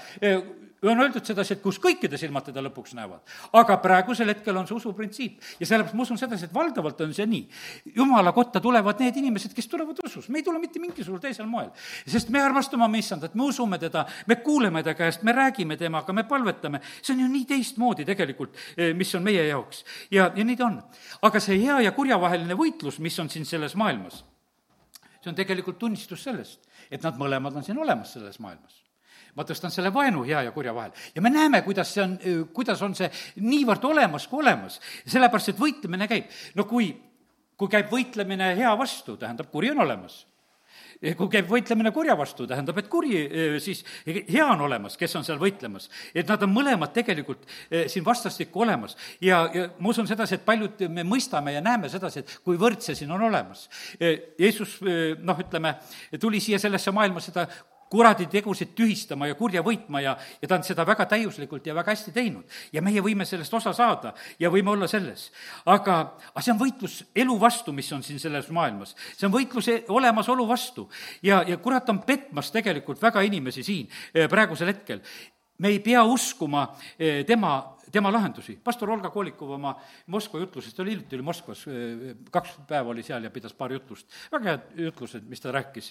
on öeldud sedasi, et kus kõikide silmad teda lõpuks näevad. aga praegusel hetkel on see usuprintsiip ja sellepärast ma usun sedasi, et valdavalt on see nii. jumala kotta tulevad need inimesed, kes tulevad usus, me ei tule mitte mingisugusel teisel moel. sest me armastame oma issandat, me usume teda, me kuuleme ta käest, me räägime temaga, me palvetame. see on ju nii teistmoodi tegelikult, eh, mis on meie jaoks. ja, ja nii ta on. aga see hea ja kurja vaheline võitlus, mis on siin selles maailmas, see on tegelikult tunnistus sellest, et nad mõlemad on siin olemas selles maailmas ma tõstan selle vaenu hea ja kurja vahel. ja me näeme, kuidas see on, kuidas on see niivõrd olemas kui olemas. sellepärast, et võitlemine käib. no kui, kui käib võitlemine hea vastu, tähendab, kuri on olemas kui käib võitlemine kurja vastu, tähendab, et kuri siis, hea on olemas, kes on seal võitlemas. et nad on mõlemad tegelikult siin vastastikku olemas. ja, ja ma usun sedasi, et paljud me mõistame ja näeme sedasi, et kuivõrd see siin on olemas. Jeesus, noh, ütleme, tuli siia sellesse maailma seda kuradi tegusid tühistama ja kurja võitma ja, ja ta on seda väga täiuslikult ja väga hästi teinud. ja meie võime sellest osa saada ja võime olla selles. aga, aga see on võitlus elu vastu, mis on siin selles maailmas. see on võitlus e-, olemasolu vastu. ja, ja kurat on petmas tegelikult väga inimesi siin eh, praegusel hetkel. me ei pea uskuma eh, tema tema lahendusi. pastor Olga Kolikov oma Moskva jutlusest, ta oli hiljuti oli Moskvas, kaks päeva oli seal ja pidas paar jutlust, väga head jutlused, mis ta rääkis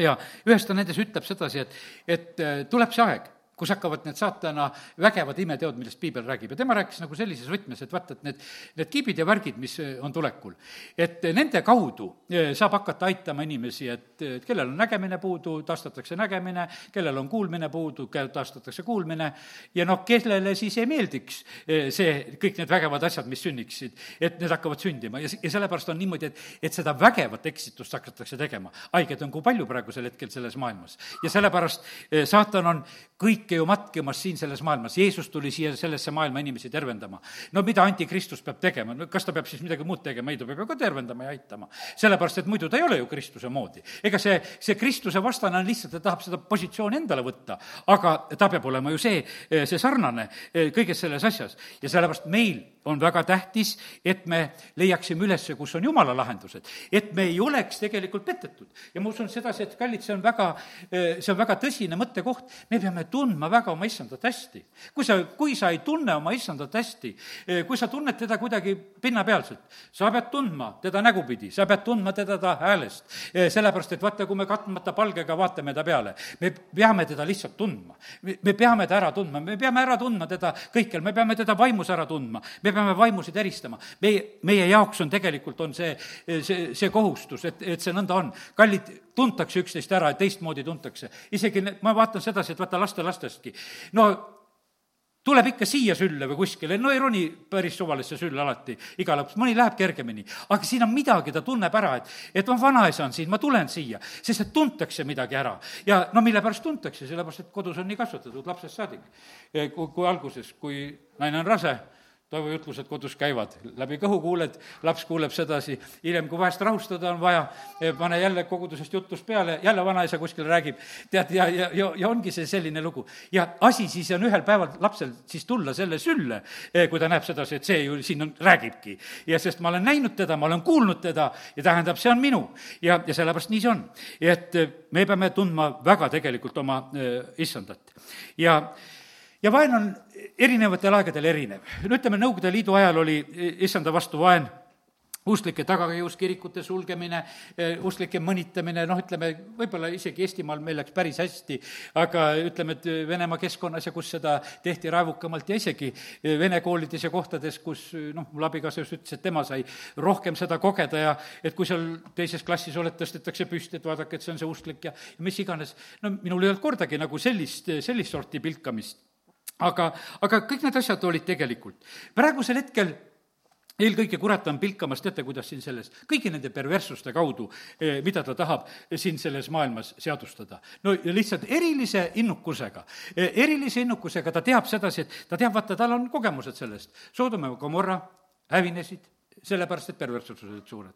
ja ühes ta nendes ütleb sedasi, et, et äh, tuleb see aeg kus hakkavad need saatana vägevad imeteod, millest piibel räägib. ja tema rääkis nagu sellises võtmes, et vaata, et need, need kiibid ja värgid, mis eh, on tulekul, et nende kaudu eh, saab hakata aitama inimesi, et, et kellel on nägemine puudu, taastatakse nägemine, kellel on kuulmine puudu, taastatakse kuulmine, ja noh, kellele siis ei meeldiks eh, see, kõik need vägevad asjad, mis sünniksid, et need hakkavad sündima ja, ja sellepärast on niimoodi, et, et seda vägevat eksitust hakatakse tegema. haigeid on kui palju praegusel hetkel selles maailmas. ja sellepärast saatan on kõike kõike ju matkimas siin selles maailmas. Jeesus tuli siia sellesse maailma inimesi tervendama. no mida antikristus peab tegema, no kas ta peab siis midagi muud tegema, ei, ta peab ju ka tervendama ja aitama. sellepärast, et muidu ta ei ole ju Kristuse moodi. ega see, see Kristuse vastane on lihtsalt, ta tahab seda positsiooni endale võtta, aga ta peab olema ju see, see sarnane kõiges selles asjas. ja sellepärast meil on väga tähtis, et me leiaksime üles, kus on jumala lahendused. et me ei oleks tegelikult petetud. ja ma usun sedasi, et kallid, see on väga, see on väga tõsine mõttekoht, me peame tundma väga oma issandat hästi. kui sa, kui sa ei tunne oma issandat hästi, kui sa tunned teda kuidagi pinnapealselt, sa pead tundma teda nägupidi, sa pead tundma teda ta häälest. sellepärast, et vaata, kui me katmata palgega vaatame ta peale, me peame teda lihtsalt tundma. me peame ta ära tundma, me peame ära tundma teda kõikjal, me peame teda vaimus ära tundma, me me peame vaimusid eristama. meie, meie jaoks on tegelikult, on see, see, see kohustus, et, et see nõnda on. kallid, tuntakse üksteist ära ja teistmoodi tuntakse. isegi ma vaatan sedasi, et vaata lastelastestki, no tuleb ikka siia sülle või kuskile, no ei roni päris suvalisse sülle alati iga lõpuks, mõni läheb kergemini. aga siin on midagi, ta tunneb ära, et, et ma vanaisa on siin, ma tulen siia, sest et tuntakse midagi ära. ja no mille pärast tuntakse, sellepärast et kodus on nii kasvatatud lapsest saadik. kui, kui alguses, kui naine on rase, Toivo jutlused kodus käivad, läbi kõhu kuuled, laps kuuleb sedasi, hiljem, kui vahest rahustada on vaja, pane jälle kogudusest jutlust peale, jälle vanaisa kuskil räägib, tead, ja, ja, ja, ja ongi see selline lugu. ja asi siis on ühel päeval lapsel siis tulla selle sülle, kui ta näeb sedasi, et see ju siin on, räägibki. ja sest ma olen näinud teda, ma olen kuulnud teda ja tähendab, see on minu. ja, ja sellepärast nii see on. et me peame tundma väga tegelikult oma äh, issandat. ja ja vaen on erinevatel aegadel erinev. no ütleme, Nõukogude Liidu ajal oli issanda vastu vaen usklike tagakius, kirikute sulgemine, usklike mõnitamine, noh, ütleme, võib-olla isegi Eestimaal meil läks päris hästi, aga ütleme, et Venemaa keskkonnas ja kus seda tehti raevukamalt ja isegi vene koolides ja kohtades, kus noh, mul abikaasa just ütles, et tema sai rohkem seda kogeda ja et kui seal teises klassis oled, tõstetakse püsti, et vaadake, et see on see usklik ja, ja mis iganes, no minul ei olnud kordagi nagu sellist, sellist sorti pilkamist aga, aga kõik need asjad olid tegelikult. praegusel hetkel eelkõige kurat on pilkamas, teate, kuidas siin selles, kõigi nende perverssuste kaudu, eh, mida ta tahab siin selles maailmas seadustada. no lihtsalt erilise innukusega, eh, erilise innukusega ta teab sedasi, et ta teab, vaata, tal on kogemused sellest. Soodoma ja Gomorra hävinesid, sellepärast, et perverssused olid suured.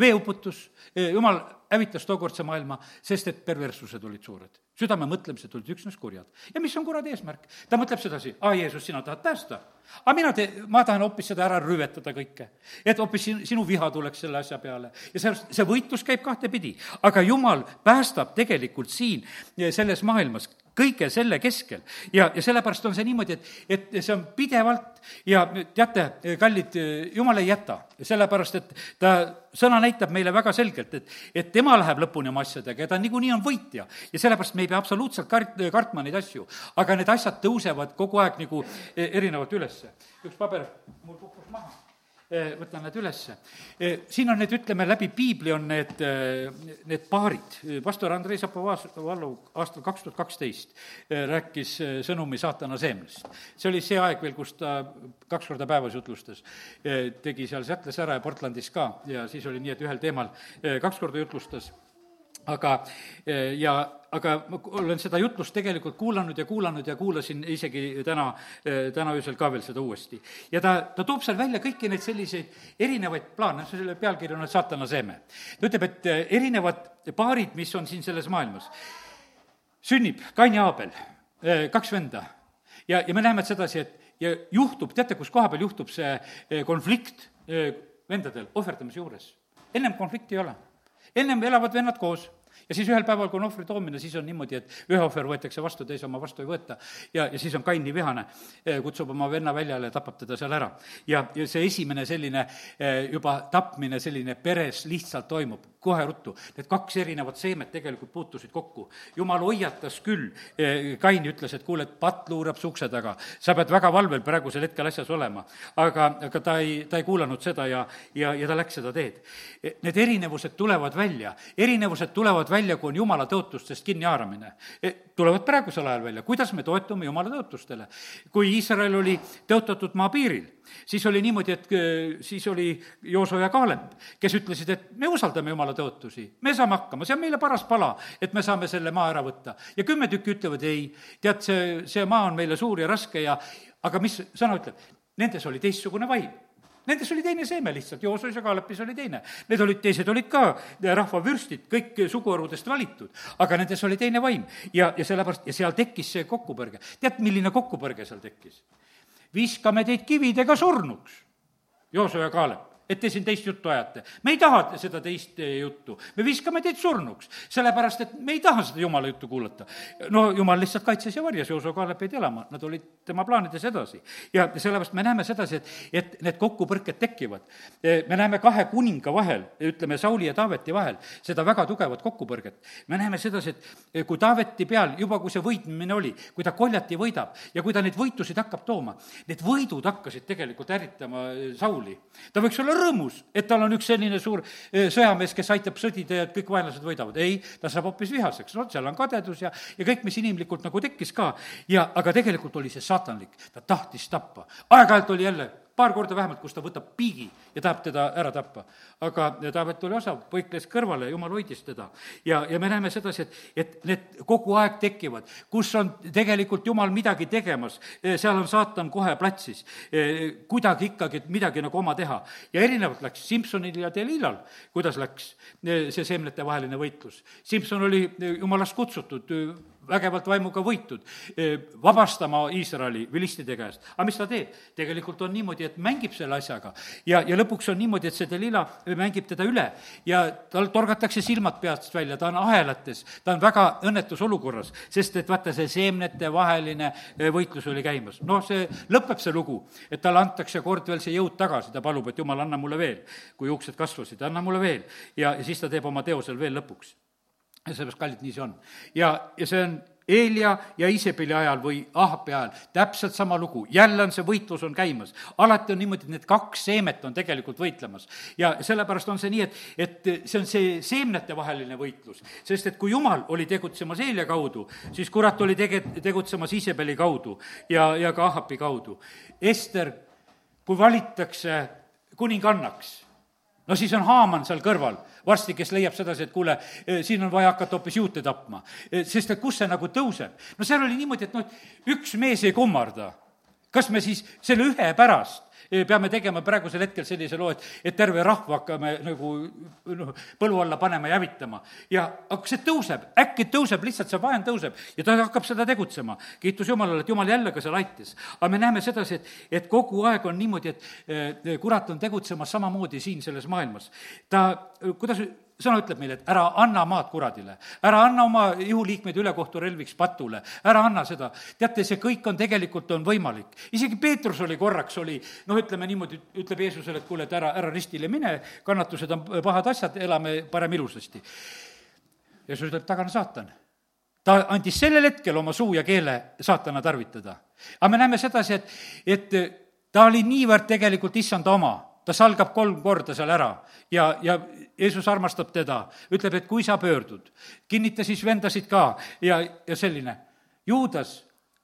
veeuputus, jumal hävitas tookordse maailma, sest et perverssused olid suured. südame mõtlemised olid üksnes kurjad. ja mis on kuradi eesmärk? ta mõtleb sedasi, aa, Jeesus, sina tahad päästa. aga mina te-, ma tahan hoopis seda ära rüvetada kõike. et hoopis sin-, sinu viha tuleks selle asja peale. ja sellepärast see võitlus käib kahtepidi. aga jumal päästab tegelikult siin, selles maailmas kõige selle keskel. ja, ja sellepärast on see niimoodi, et, et see on pidevalt ja teate, kallid, jumal ei jäta, sellepärast et ta, sõna näitab meile väga selgelt, et, et tema läheb lõpuni oma asjadega ja ta niikuinii on võitja. ja sellepärast me ei pea absoluutselt kart-, kartma neid asju, aga need asjad tõusevad kogu aeg nagu erinevalt ülesse. üks paber mul kukkus maha võtan need ülesse. Eh, siin on need, ütleme, läbi piibli on need, eh, need paarid. pastor Andrei Zapovalov aastal kaks tuhat kaksteist rääkis sõnumi saatana seemnest. see oli see aeg veel, kus ta kaks korda päevas jutlustas. tegi seal Seattle'is ära ja Portlandis ka ja siis oli nii, et ühel teemal kaks korda jutlustas aga eh, ja, aga ma olen seda jutlust tegelikult kuulanud ja kuulanud ja kuulasin isegi täna, eh, täna öösel ka veel seda uuesti. ja ta, ta toob seal välja kõiki neid selliseid erinevaid plaane, selle pealkiri on saatana seeme. ta ütleb, et eh, erinevad paarid, mis on siin selles maailmas, sünnib Kain ja Aabel, kaks venda. ja, ja me näeme sedasi, et ja juhtub, teate, kus koha peal juhtub see konflikt vendadel ohverdamise juures? ennem konflikti ei ole ennem elavad vennad koos ja siis ühel päeval, kui on ohvri toomine, siis on niimoodi, et ühe ohver võetakse vastu, teise oma vastu ei võeta. ja, ja siis on Kain nii vihane, eh, kutsub oma venna väljale ja tapab teda seal ära. ja, ja see esimene selline eh, juba tapmine selline peres lihtsalt toimub, kohe ruttu. Need kaks erinevat seemet tegelikult puutusid kokku. jumal hoiatas küll, eh, Kain ütles, et kuule, et patt luurab su ukse taga, sa pead väga valvel praegusel hetkel asjas olema. aga, aga ta ei, ta ei kuulanud seda ja, ja, ja ta läks seda teed. Need erinevused tulevad välja, erinevused tulevad välja, kui on jumala tõotustest kinnihaaramine. E, tulevad praegusel ajal välja, kuidas me toetume jumala tõotustele. kui Iisrael oli tõotatud maa piiril, siis oli niimoodi, et e, siis oli Jooso ja Kaalep, kes ütlesid, et me usaldame jumala tõotusi, me saame hakkama, see on meile paras pala, et me saame selle maa ära võtta. ja kümme tükki ütlevad ei, tead, see, see maa on meile suur ja raske ja aga mis sõna ütleb? Nendes oli teistsugune vaim Nendes oli teine seeme lihtsalt, Joosos ja Kaalepis oli teine. Need olid, teised olid ka rahvavürstid, kõik suguharudest valitud, aga nendes oli teine vaim. ja, ja sellepärast, ja seal tekkis see kokkupõrge. tead, milline kokkupõrge seal tekkis? viskame teid kividega surnuks, Jooso ja Kaalep et te siin teist juttu ajate. me ei taha seda teist eh, juttu, me viskame teid surnuks, sellepärast et me ei taha seda jumala juttu kuulata. no jumal lihtsalt kaitses ja varjas, Jooso Kaalep jäid elama, nad olid tema plaanides edasi. ja sellepärast me näeme sedasi, et, et need kokkupõrked tekivad. Eh, me näeme kahe kuninga vahel, ütleme, Sauli ja Taaveti vahel, seda väga tugevat kokkupõrget. me näeme sedasi, et eh, kui Taaveti peal, juba kui see võitmine oli, kui ta koljati võidab ja kui ta neid võitusid hakkab tooma, need võidud hakkasid tegelikult ärritama Sauli. ta võiks olla rõõmus, et tal on üks selline suur eh, sõjamees, kes aitab sõdida ja et kõik vaenlased võidavad. ei, ta saab hoopis vihaseks, no seal on kadedus ja, ja kõik, mis inimlikult nagu tekkis ka. ja, aga tegelikult oli see saatanlik, ta tahtis tappa. aeg-ajalt oli jälle paar korda vähemalt, kus ta võtab piigi ja tahab teda ära tappa. aga Taavet oli osav, põikles kõrvale, jumal hoidis teda. ja, ja me näeme sedasi, et, et need kogu aeg tekivad, kus on tegelikult jumal midagi tegemas, seal on saatan kohe platsis. kuidagi ikkagi midagi nagu oma teha. ja erinevalt läks Simsonil ja Delilal, kuidas läks see seemnetevaheline võitlus. Simson oli jumalast kutsutud vägevalt vaimuga võitud, eh, vabastama Iisraeli vilistide käest. aga mis ta teeb? tegelikult on niimoodi, et mängib selle asjaga ja, ja lõpuks on niimoodi, et see Delila mängib teda üle ja tal torgatakse silmad peast välja, ta on ahelates, ta on väga õnnetus olukorras, sest et vaata, see seemnetevaheline eh, võitlus oli käimas. noh, see, lõpeb see lugu, et talle antakse kord veel see jõud tagasi, ta palub, et jumal, anna mulle veel, kui juuksed kasvasid, anna mulle veel. ja, ja siis ta teeb oma teosel veel lõpuks ja sellepärast, kallid, nii see on. ja, ja see on Eelia ja Iisabeli ajal või Ahapi ajal täpselt sama lugu, jälle on see võitlus on käimas. alati on niimoodi, et need kaks seemet on tegelikult võitlemas. ja sellepärast on see nii, et, et see on see seemnetevaheline võitlus, sest et kui Jumal oli tegutsemas Eelia kaudu, siis kurat oli tege-, tegutsemas Iisabeli kaudu ja, ja ka Ahapi kaudu. Ester, kui valitakse kuningannaks, no siis on Haaman seal kõrval varsti, kes leiab sedasi, et kuule, eh, siin on vaja hakata hoopis juute tapma. Eh, sest et kus see nagu tõuseb? no seal oli niimoodi, et noh, üks mees ei kummarda. Kas me siis selle ühe pärast peame tegema praegusel hetkel sellise loo, et, et terve rahva hakkame nagu noh, põlu alla panema ja hävitama. ja aga see tõuseb, äkki tõuseb, lihtsalt see vaen tõuseb ja ta hakkab seda tegutsema. kiitus Jumalale, et Jumal jälle ka seal aitas. aga me näeme sedasi, et, et kogu aeg on niimoodi, et kurat on tegutsemas samamoodi siin selles maailmas. ta, kuidas sõna ütleb meile, et ära anna maad kuradile, ära anna oma ihuliikmeid ülekohturelviks patule, ära anna seda. teate, see kõik on tegelikult, on võimalik. isegi Peetrus oli korraks, oli noh, ütleme niimoodi, ütleb Jeesusele, et kuule, et ära, ära ristile mine, kannatused on pahad asjad, elame parem ilusasti. Jeesus ütleb, tagane saatan ta andis sellel hetkel oma suu ja keele saatana tarvitada. aga me näeme sedasi, et, et ta oli niivõrd tegelikult issanda oma, ta salgab kolm korda seal ära ja, ja Jeesus armastab teda, ütleb, et kui sa pöördud, kinnita siis vendasid ka ja, ja selline. Juudas,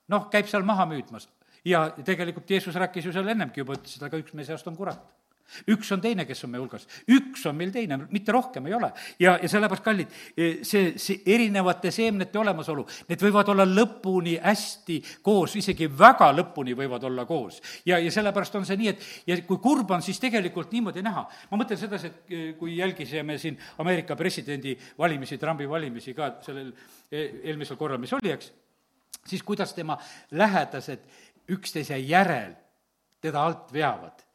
noh, käib seal maha müüdmas ja tegelikult Jeesus rääkis ju seal ennemgi juba, ütles, et aga üks meie seast on kurat üks on teine, kes on meie hulgas, üks on meil teine, mitte rohkem ei ole. ja, ja sellepärast, kallid, see, see erinevate seemnete olemasolu, need võivad olla lõpuni hästi koos, isegi väga lõpuni võivad olla koos. ja, ja sellepärast on see nii, et ja kui kurb on, siis tegelikult niimoodi näha. ma mõtlen sedasi, et e, kui jälgisime siin Ameerika presidendi valimisi, Trumpi valimisi ka sellel e, eelmisel korral, mis oli, eks, siis kuidas tema lähedased üksteise järel teda alt veavad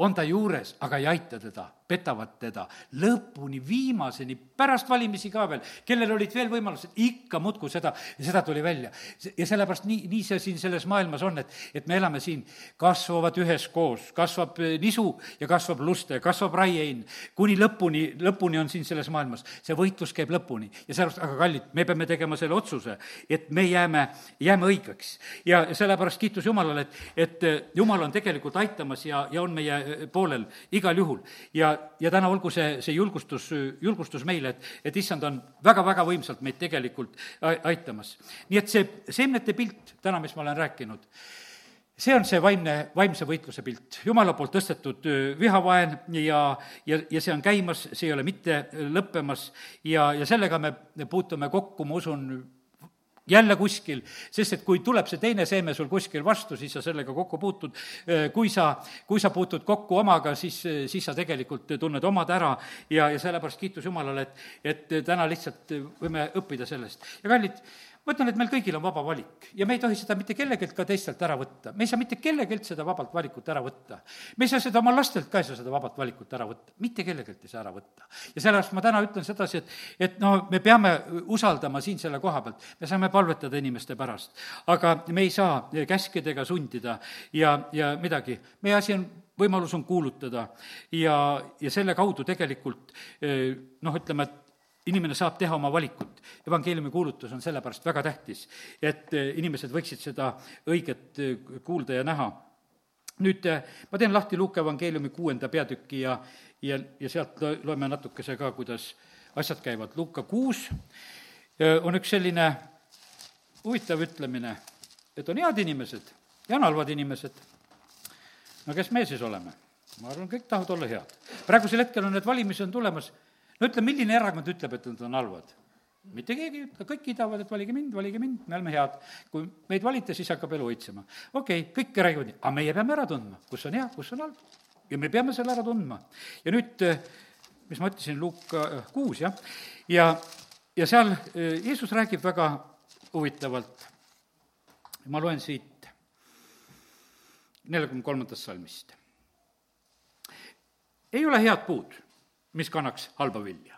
on ta juures, aga ei aita teda, petavad teda lõpuni, viimaseni, pärast valimisi ka veel, kellel olid veel võimalused, ikka muudkui seda, seda tuli välja. ja sellepärast nii, nii see siin selles maailmas on, et, et me elame siin, kasvavad üheskoos, kasvab eh, nisu ja kasvab luste, kasvab raiein, kuni lõpuni, lõpuni on siin selles maailmas. see võitlus käib lõpuni ja sellepärast, aga kallid, me peame tegema selle otsuse, et me jääme, jääme õigeks. ja sellepärast kiitus Jumalale, et, et eh, Jumal on tegelikult aitamas ja, ja on meie poolel igal juhul. ja, ja täna olgu see, see julgustus, julgustus meile, et, et issand on väga-väga võimsalt meid tegelikult aitamas. nii et see seemnete pilt täna, mis ma olen rääkinud, see on see vaimne, vaimse võitluse pilt, jumala poolt tõstetud vihavaen ja, ja, ja see on käimas, see ei ole mitte lõppemas ja, ja sellega me puutume kokku, ma usun, jälle kuskil, sest et kui tuleb see teine seeme sul kuskil vastu, siis sa sellega kokku puutud. kui sa, kui sa puutud kokku omaga, siis, siis sa tegelikult tunned omad ära ja, ja sellepärast kiitus Jumalale, et, et täna lihtsalt võime õppida sellest. ja kallid, ma ütlen, et meil kõigil on vaba valik ja me ei tohi seda mitte kellegilt ka teistelt ära võtta. me ei saa mitte kellegilt seda vabalt valikut ära võtta. me ei saa seda oma lastelt ka ei saa seda vabalt valikut ära võtta, mitte kellegilt ei saa ära võtta. ja sellepärast ma täna ütlen sedasi, et, et no me peame usaldama siin selle koha pealt, me saame palvetada inimeste pärast, aga me ei saa käskida ega sundida ja, ja midagi. meie asi on võimalus on kuulutada ja, ja selle kaudu tegelikult noh, ütleme, et inimene saab teha oma valikut. evangeeliumi kuulutus on sellepärast väga tähtis, et eh, inimesed võiksid seda õiget eh, kuulda ja näha. nüüd eh, ma teen lahti Luuke evangeeliumi kuuenda peatüki ja, ja, ja sealt loeme natukese ka, kuidas asjad käivad. Luuka kuus on üks selline huvitav ütlemine, et on head inimesed ja on halvad inimesed. no kes me siis oleme? ma arvan, kõik tahavad olla head. praegusel hetkel on need valimised on tulemas, no ütle, milline erakond ütleb, et nad on halvad? mitte keegi ei ütle, kõik kiidavad, et valige mind, valige mind, me oleme head. kui meid valite, siis hakkab elu õitsema. okei okay,, kõik räägivad nii, aga meie peame ära tundma, kus on hea, kus on halb. ja me peame selle ära tundma. ja nüüd, mis ma ütlesin, Luuka kuus, jah, ja, ja seal Jeesus räägib väga huvitavalt, ma loen siit neljakümne kolmandast salmist. ei ole head puud, mis kannaks halba vilja.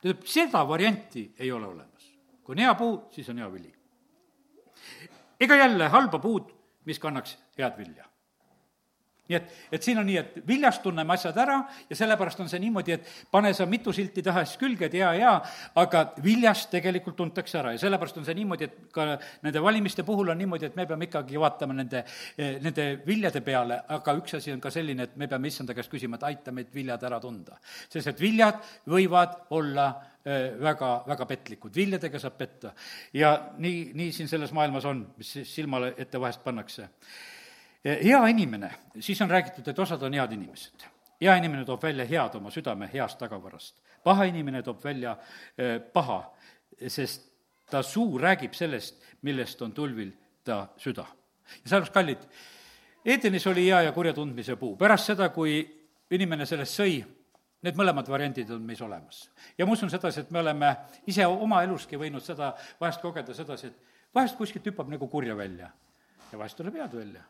tähendab, seda varianti ei ole olemas. kui on hea puu, siis on hea vili. ega jälle halba puud, mis kannaks head vilja nii et, et siin on nii, et viljast tunneme asjad ära ja sellepärast on see niimoodi, et pane sa mitu silti tahes külge, et jaa, jaa, aga viljast tegelikult tuntakse ära ja sellepärast on see niimoodi, et ka nende valimiste puhul on niimoodi, et me peame ikkagi vaatama nende, nende viljade peale, aga üks asi on ka selline, et me peame issanda käest küsima, et aita meid viljad ära tunda. sest et viljad võivad olla eh, väga, väga petlikud, viljadega saab petta. ja nii, nii siin selles maailmas on, mis silmale ette vahest pannakse hea inimene, siis on räägitud, et osad on head inimesed. hea inimene toob välja head oma südame heast tagavarast. paha inimene toob välja eh, paha, sest ta suu räägib sellest, millest on tulvil ta süda. ja sellepärast, kallid, Edenis oli hea ja kurja tundmise puu, pärast seda, kui inimene sellest sõi, need mõlemad variandid on meis olemas. ja ma usun sedasi, et me oleme ise oma eluski võinud seda vahest kogeda sedasi, et vahest kuskilt hüppab nagu kurja välja ja vahest tuleb head välja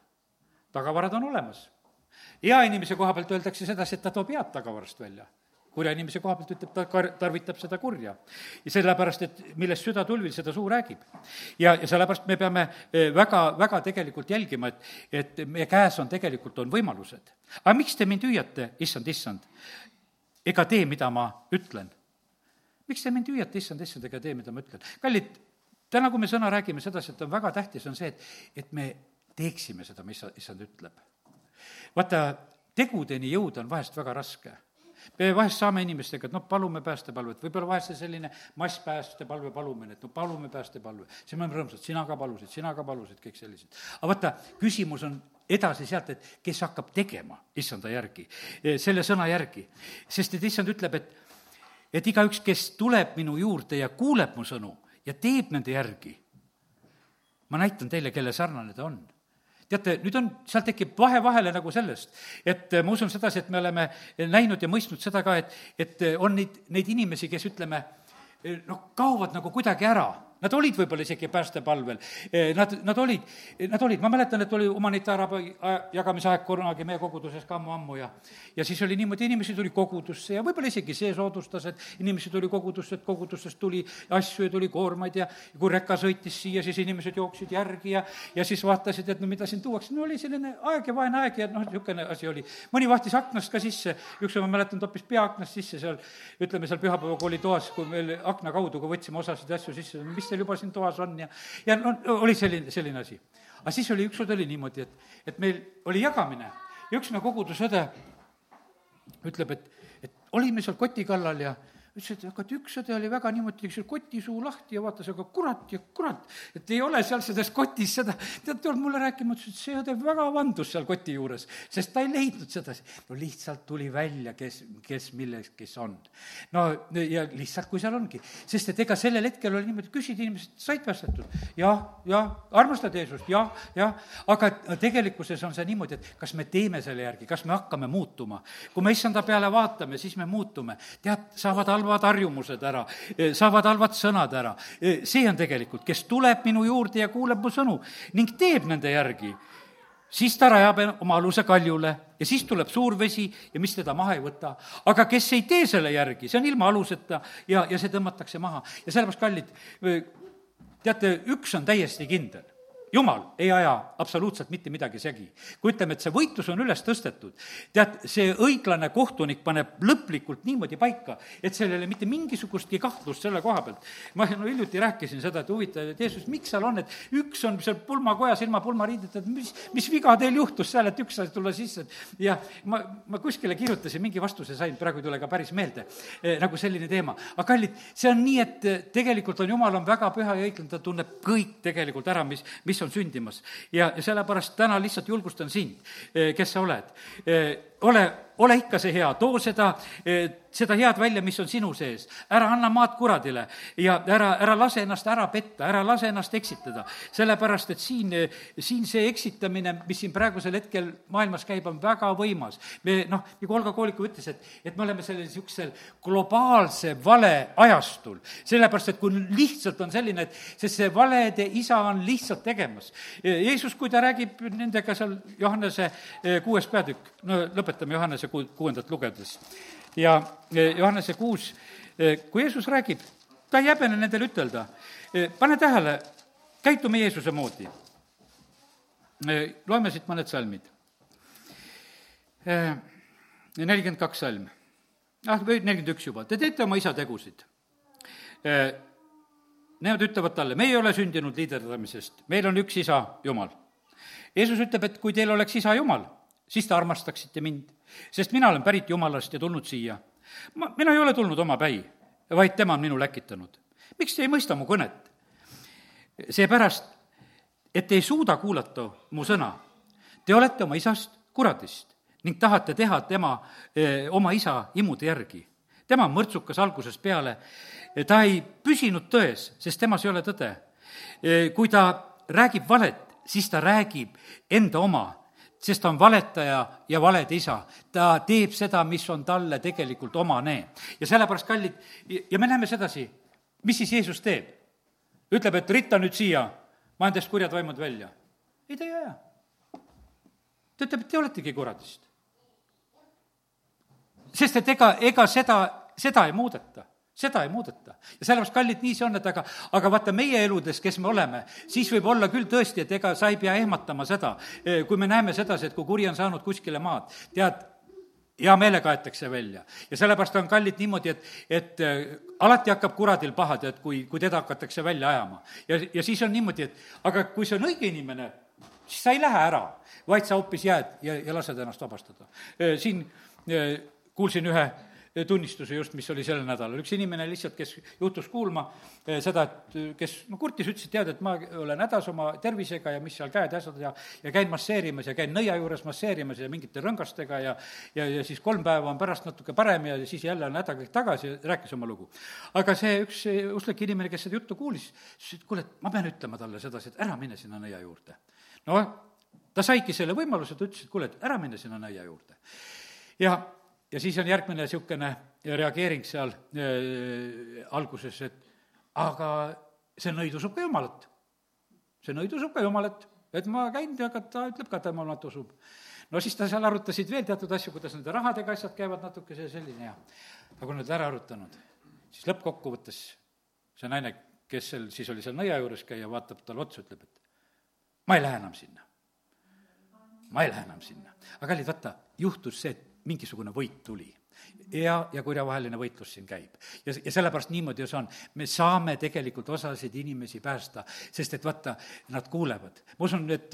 tagavarad on olemas. hea inimese koha pealt öeldakse sedasi, et ta toob head tagavarast välja. kurja inimese koha pealt ütleb, ta kar-, tarvitab seda kurja. ja sellepärast, et millest süda tulvil, seda suu räägib. ja, ja sellepärast me peame eh, väga, väga tegelikult jälgima, et, et meie käes on tegelikult, on võimalused. aga miks te mind hüüate, issand, issand, ega tee, mida ma ütlen? miks te mind hüüate, issand, issand, ega tee, mida ma ütlen? kallid, täna, kui me sõna räägime sedasi, et on väga tähtis, on see, et, et me teeksime seda, mis issand ütleb. vaata, tegudeni jõuda on vahest väga raske me vahest saame inimestega, et noh, palume päästepalvet, võib-olla vahest see selline masspäästepalve palumine, et no palume päästepalve. siis me oleme rõõmsad, sina ka palusid, sina ka palusid, kõik sellised. aga vaata, küsimus on edasi sealt, et kes hakkab tegema issanda järgi, selle sõna järgi. sest et issand ütleb, et, et igaüks, kes tuleb minu juurde ja kuuleb mu sõnu ja teeb nende järgi, ma näitan teile, kelle sarnane ta on teate, nüüd on, seal tekib vahe vahele nagu sellest, et ma usun sedasi, et me oleme näinud ja mõistnud seda ka, et, et on neid, neid inimesi, kes ütleme, noh, kaovad nagu kuidagi ära Nad olid võib-olla isegi päästepalvel, eh, nad, nad olid, nad olid, ma mäletan, et oli humanitaarabi jagamisaeg kunagi meie koguduses ka ammu-ammu ja ja siis oli niimoodi, inimesi tuli kogudusse ja võib-olla isegi see soodustas, et inimesi tuli kogudusse, et kogudustest tuli asju ja tuli koormaid ja kui reka sõitis siia, siis inimesed jooksid järgi ja ja siis vaatasid, et no mida siin tuuakse, no oli selline aeg ja vaene aeg ja noh, niisugune asi oli. mõni vahtis aknast ka sisse, ükskord ma mäletan, toppis pea aknast sisse seal, ütleme seal pühapäevakooli toas, kui meil akna kaudu, kui võtsime osasid asju sisse, mis mis teil juba siin toas on ja, ja no oli selline, selline asi. aga siis oli, ükskord oli niimoodi, et, et meil oli jagamine ja üks me kogudusõde ütleb, et, et olime seal koti kallal ja ütles, et aga et üks õde oli väga niimoodi, tegi selle koti suu lahti ja vaatas, aga kurat ja kurat, et ei ole seal selles kotis seda, tead, tuleb mulle rääkima, ütles, et see õde väga vandus seal koti juures, sest ta ei leidnud sedasi. no lihtsalt tuli välja, kes, kes milles, kes on. no ja lihtsalt, kui seal ongi, sest et ega sellel hetkel oli niimoodi, küsid inimesed, said päästetud? jah, jah, armastad Jeesust? jah, jah, aga tegelikkuses on see niimoodi, et kas me teeme selle järgi, kas me hakkame muutuma. kui me issanda peale vaatame, siis me muutume. tead, saavad halvad halvad harjumused ära, saavad halvad sõnad ära. see on tegelikult, kes tuleb minu juurde ja kuuleb mu sõnu ning teeb nende järgi, siis ta rajab oma aluse kaljule ja siis tuleb suur vesi ja mis teda maha ei võta. aga kes ei tee selle järgi, see on ilma aluseta ja, ja see tõmmatakse maha. ja sellepärast, kallid, teate, üks on täiesti kindel jumal ei aja absoluutselt mitte midagi segi. kui ütleme, et see võitlus on üles tõstetud, tead, see õiglane kohtunik paneb lõplikult niimoodi paika, et seal ei ole mitte mingisugustki kahtlust selle koha pealt. ma no hiljuti rääkisin seda, et huvitav, et Jeesus, miks seal on, et üks on seal pulmakojas ilma pulmariideta, et mis, mis viga teil juhtus seal, et üks sai tulla sisse, et ja ma, ma kuskile kirjutasin, mingi vastuse sain, praegu ei tule ka päris meelde eh,, nagu selline teema. aga kallid, see on nii, et tegelikult on Jumal on väga püha ja õiglane, ta tunneb kõik tegelikult ära, mis, mis mis on sündimas. ja, ja sellepärast täna lihtsalt julgustan sind, kes sa oled. ole, ole ikka see hea, too seda, seda head välja, mis on sinu sees. ära anna maad kuradile ja ära, ära lase ennast ära petta, ära lase ennast eksitada. sellepärast, et siin, siin see eksitamine, mis siin praegusel hetkel maailmas käib, on väga võimas. me noh, nagu Olga Kooliku ütles, et, et me oleme sellel niisugusel globaalse vale ajastul. sellepärast, et kui lihtsalt on selline, et sest see valede isa on lihtsalt tegemas. Jeesus, kui ta räägib nendega seal Johannese kuues peatükk, no lõpetame Johannese ku-, kuuendat lugedes ja Johannese kuus, e, kui Jeesus räägib, ta ei häbene nendele ütelda, e, pane tähele, käitume Jeesuse moodi. loeme siit mõned salmid. nelikümmend kaks salm, ah, või nelikümmend üks juba, te teete oma isa tegusid. Nemad ütlevad talle, me ei ole sündinud liiderdamisest, meil on üks isa, Jumal. Jeesus ütleb, et kui teil oleks isa Jumal, siis te armastaksite mind sest mina olen pärit Jumalast ja tulnud siia. ma, mina ei ole tulnud omapäi, vaid tema on minu läkitanud. miks te ei mõista mu kõnet? seepärast, et ei suuda kuulata mu sõna. Te olete oma isast kuradist ning tahate teha tema, eh, oma isa imude järgi. tema on mõrtsukas algusest peale, ta ei püsinud tões, sest temas ei ole tõde. Eh, kui ta räägib valet, siis ta räägib enda oma sest ta on valetaja ja valede isa. ta teeb seda, mis on talle tegelikult omane. ja sellepärast, kallid, ja me näeme sedasi, mis siis Jeesus teeb? ütleb, et ritta nüüd siia, ma annan teist kurjad vaimud välja. ei, ta ei aja. ta ütleb, et te oletegi kuradist. sest et ega, ega seda, seda ei muudeta seda ei muudeta. ja sellepärast, kallid, nii see on, et aga, aga vaata, meie eludes, kes me oleme, siis võib olla küll tõesti, et ega sa ei pea ehmatama seda, eh, kui me näeme sedasi, et kui kuri on saanud kuskile maad, tead, hea meelega aetakse välja. ja sellepärast on kallid niimoodi, et, et äh, alati hakkab kuradil paha, tead, kui, kui teda hakatakse välja ajama. ja, ja siis on niimoodi, et aga kui see on õige inimene, siis sa ei lähe ära, vaid sa hoopis jääd ja, ja lased ennast vabastada. Äh, siin kuulsin ühe tunnistuse just, mis oli sellel nädalal. üks inimene lihtsalt, kes juhtus kuulma eh, seda, et eh, kes no kurtis, ütles, et tead, et ma olen hädas oma tervisega ja mis seal käed ja asjad ja ja käin masseerimas ja käin nõia juures masseerimas ja mingite rõngastega ja ja, ja siis kolm päeva on pärast natuke parem ja siis jälle on häda kõik tagasi ja rääkis oma lugu. aga see üks usklik inimene, kes seda juttu kuulis, ütles, et kuule, et ma pean ütlema talle sedasi, et ära mine sinna nõia juurde. no ta saigi selle võimaluse, ta ütles, et kuule, et ära mine sinna nõia juurde. ja ja siis on järgmine niisugune reageering seal äh, alguses, et aga see nõid usub ka Jumalat. see nõid usub ka Jumalat, et ma käin ja ta ütleb ka, et ta Jumalat usub. no siis ta seal arutasid veel teatud asju, kuidas nende rahadega asjad käivad natukese selline ja aga kui nad ära arutanud, siis lõppkokkuvõttes see naine, kes seal siis oli seal nõia juures käia, vaatab talle otsa, ütleb, et ma ei lähe enam sinna. ma ei lähe enam sinna. aga kallid, vaata, juhtus see, et mingisugune võit tuli ja, ja kurjavaheline võitlus siin käib. ja, ja sellepärast niimoodi ju see on. me saame tegelikult osasid inimesi päästa, sest et vaata, nad kuulevad. ma usun, et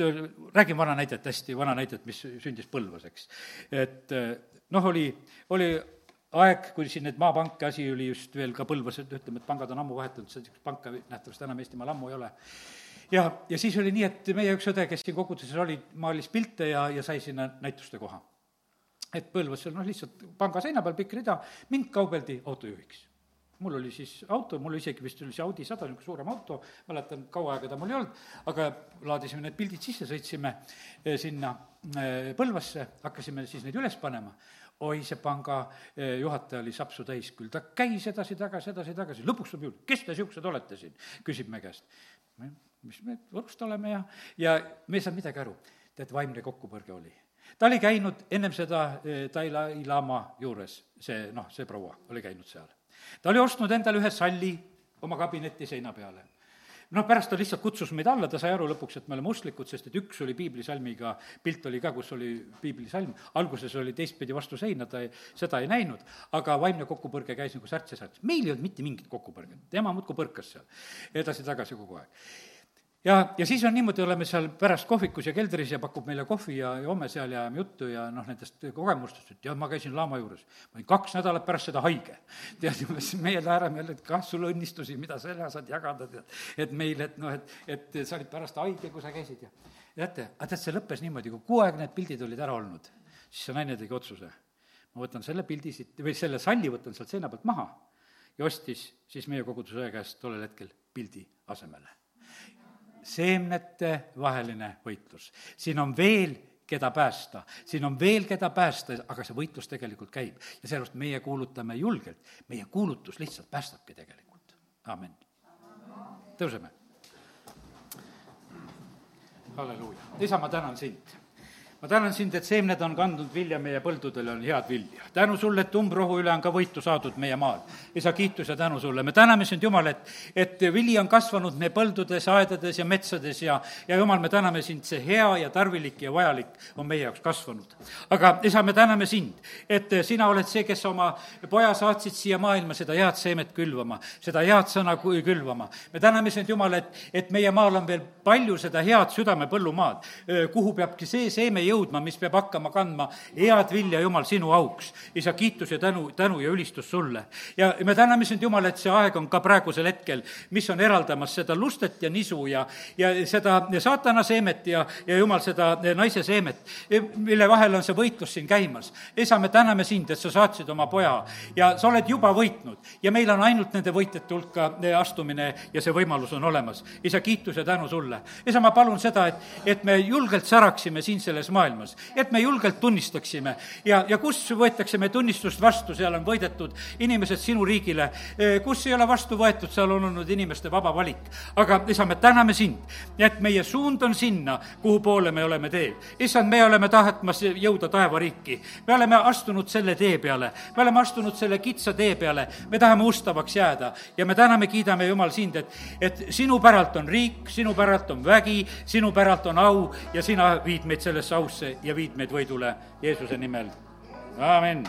räägin vana näidet hästi, vana näidet, mis sündis Põlvas, eks. et noh, oli, oli aeg, kui siin need maapanke asi oli just veel ka Põlvas, et ütleme, et pangad on ammu vahetanud, sellist panka nähtavasti enam Eestimaal ammu ei ole. ja, ja siis oli nii, et meie üks õde, kes siin koguduses oli, maalis pilte ja, ja sai sinna näituste koha et Põlvas seal noh, lihtsalt panga seina peal pikk rida, mind kaubeldi autojuhiks. mul oli siis auto, mul isegi vist oli see Audi sada, niisugune suurem auto, mäletan, kaua aega ta mul ei olnud, aga laadisime need pildid sisse, sõitsime eh, sinna eh, Põlvasse, hakkasime siis neid üles panema. Oi, see panga eh, juhataja oli sapsu täis küll, ta käis edasi-tagasi, edasi-tagasi, lõpuks tuleb juurde, kes te niisugused olete siin, küsib me käest. mis me Võrust oleme ja, ja me ei saanud midagi aru. tead, vaimne kokkupõrge oli ta oli käinud ennem seda eh, Dalai-laama juures, see noh, see proua oli käinud seal. ta oli ostnud endale ühe salli oma kabineti seina peale noh, pärast ta lihtsalt kutsus meid alla, ta sai aru lõpuks, et me oleme usklikud, sest et üks oli piiblisalmiga, pilt oli ka, kus oli piiblisalm, alguses oli teistpidi vastu seina, ta ei, seda ei näinud, aga vaimne kokkupõrge käis nagu särts ja särts. meil ei olnud mitte mingit kokkupõrget, tema muudkui põrkas seal edasi-tagasi kogu aeg ja, ja siis on niimoodi, oleme seal pärast kohvikus ja keldris ja pakub meile kohvi ja joome seal ja ajame juttu ja noh, nendest kogemustest, et jah, ma käisin laama juures. ma olin kaks nädalat pärast seda haige. tead, umbes meie naerame jälle, et kah sul õnnistusi, mida sa jälle saad jagada, tead. et meil, et noh, et, et sa olid pärast haige, kui sa käisid ja teate, aga tead, see lõppes niimoodi, kui kuu aega need pildid olid ära olnud, siis see naine tegi otsuse. ma võtan selle pildi siit, või selle salli võtan sealt seina pealt maha ja ostis siis meie koguduse käest tollel hetkel pildi asemele seemnete vaheline võitlus. siin on veel keda päästa, siin on veel keda päästa, aga see võitlus tegelikult käib. ja sellepärast meie kuulutame julgelt, meie kuulutus lihtsalt päästabki tegelikult, amin. tõuseme. halleluuja, isa, ma tänan sind ma tänan sind, et seemned on kandnud vilja meie põldudel, on head vilja. tänu sulle, et umbrohu üle on ka võitu saadud meie maal. isa, kiitus ja tänu sulle. me täname sind, Jumal, et, et vili on kasvanud meie põldudes, aedades ja metsades ja, ja Jumal, me täname sind, see hea ja tarvilik ja vajalik on meie jaoks kasvanud. aga isa, me täname sind, et sina oled see, kes oma poja saatsid siia maailma seda head seemet külvama, seda head sõna külvama. me täname sind, Jumal, et, et meie maal on veel palju seda head südame põllumaad, kuhu peabki see seeme jõudma jõudma, mis peab hakkama kandma head vilja, Jumal, sinu auks. isa, kiitus ja tänu, tänu ja ülistus sulle. ja me täname sind, Jumal, et see aeg on ka praegusel hetkel, mis on eraldamas seda lustet ja nisu ja, ja seda saatana seemet ja, ja Jumal, seda naise seemet, mille vahel on see võitlus siin käimas. isa, me täname sind, et sa saatsid oma poja ja sa oled juba võitnud ja meil on ainult nende võitjate hulka astumine ja see võimalus on olemas. isa, kiitus ja tänu sulle. isa, ma palun seda, et, et me julgelt säraksime siin selles maailmas et me julgelt tunnistaksime. Ja, ja kus võetakse me tunnistust vastu, seal on võidetud inimesed sinu riigile, kus ei ole vastu võetud, seal on olnud inimeste vaba valik. aga isa, me täname sind, et meie suund on sinna, kuhu poole me oleme teel. issand, me oleme tahtmas jõuda taevariiki, me oleme astunud selle tee peale, me oleme astunud selle kitsa tee peale, me tahame ustavaks jääda. Ja me täname, kiidame, Jumal, sind, et, et sinu päralt on riik, sinu päralt on vägi, sinu päralt on au ja sina viid meid sellesse ausse ja viid meid võidule Jeesuse nimel, amin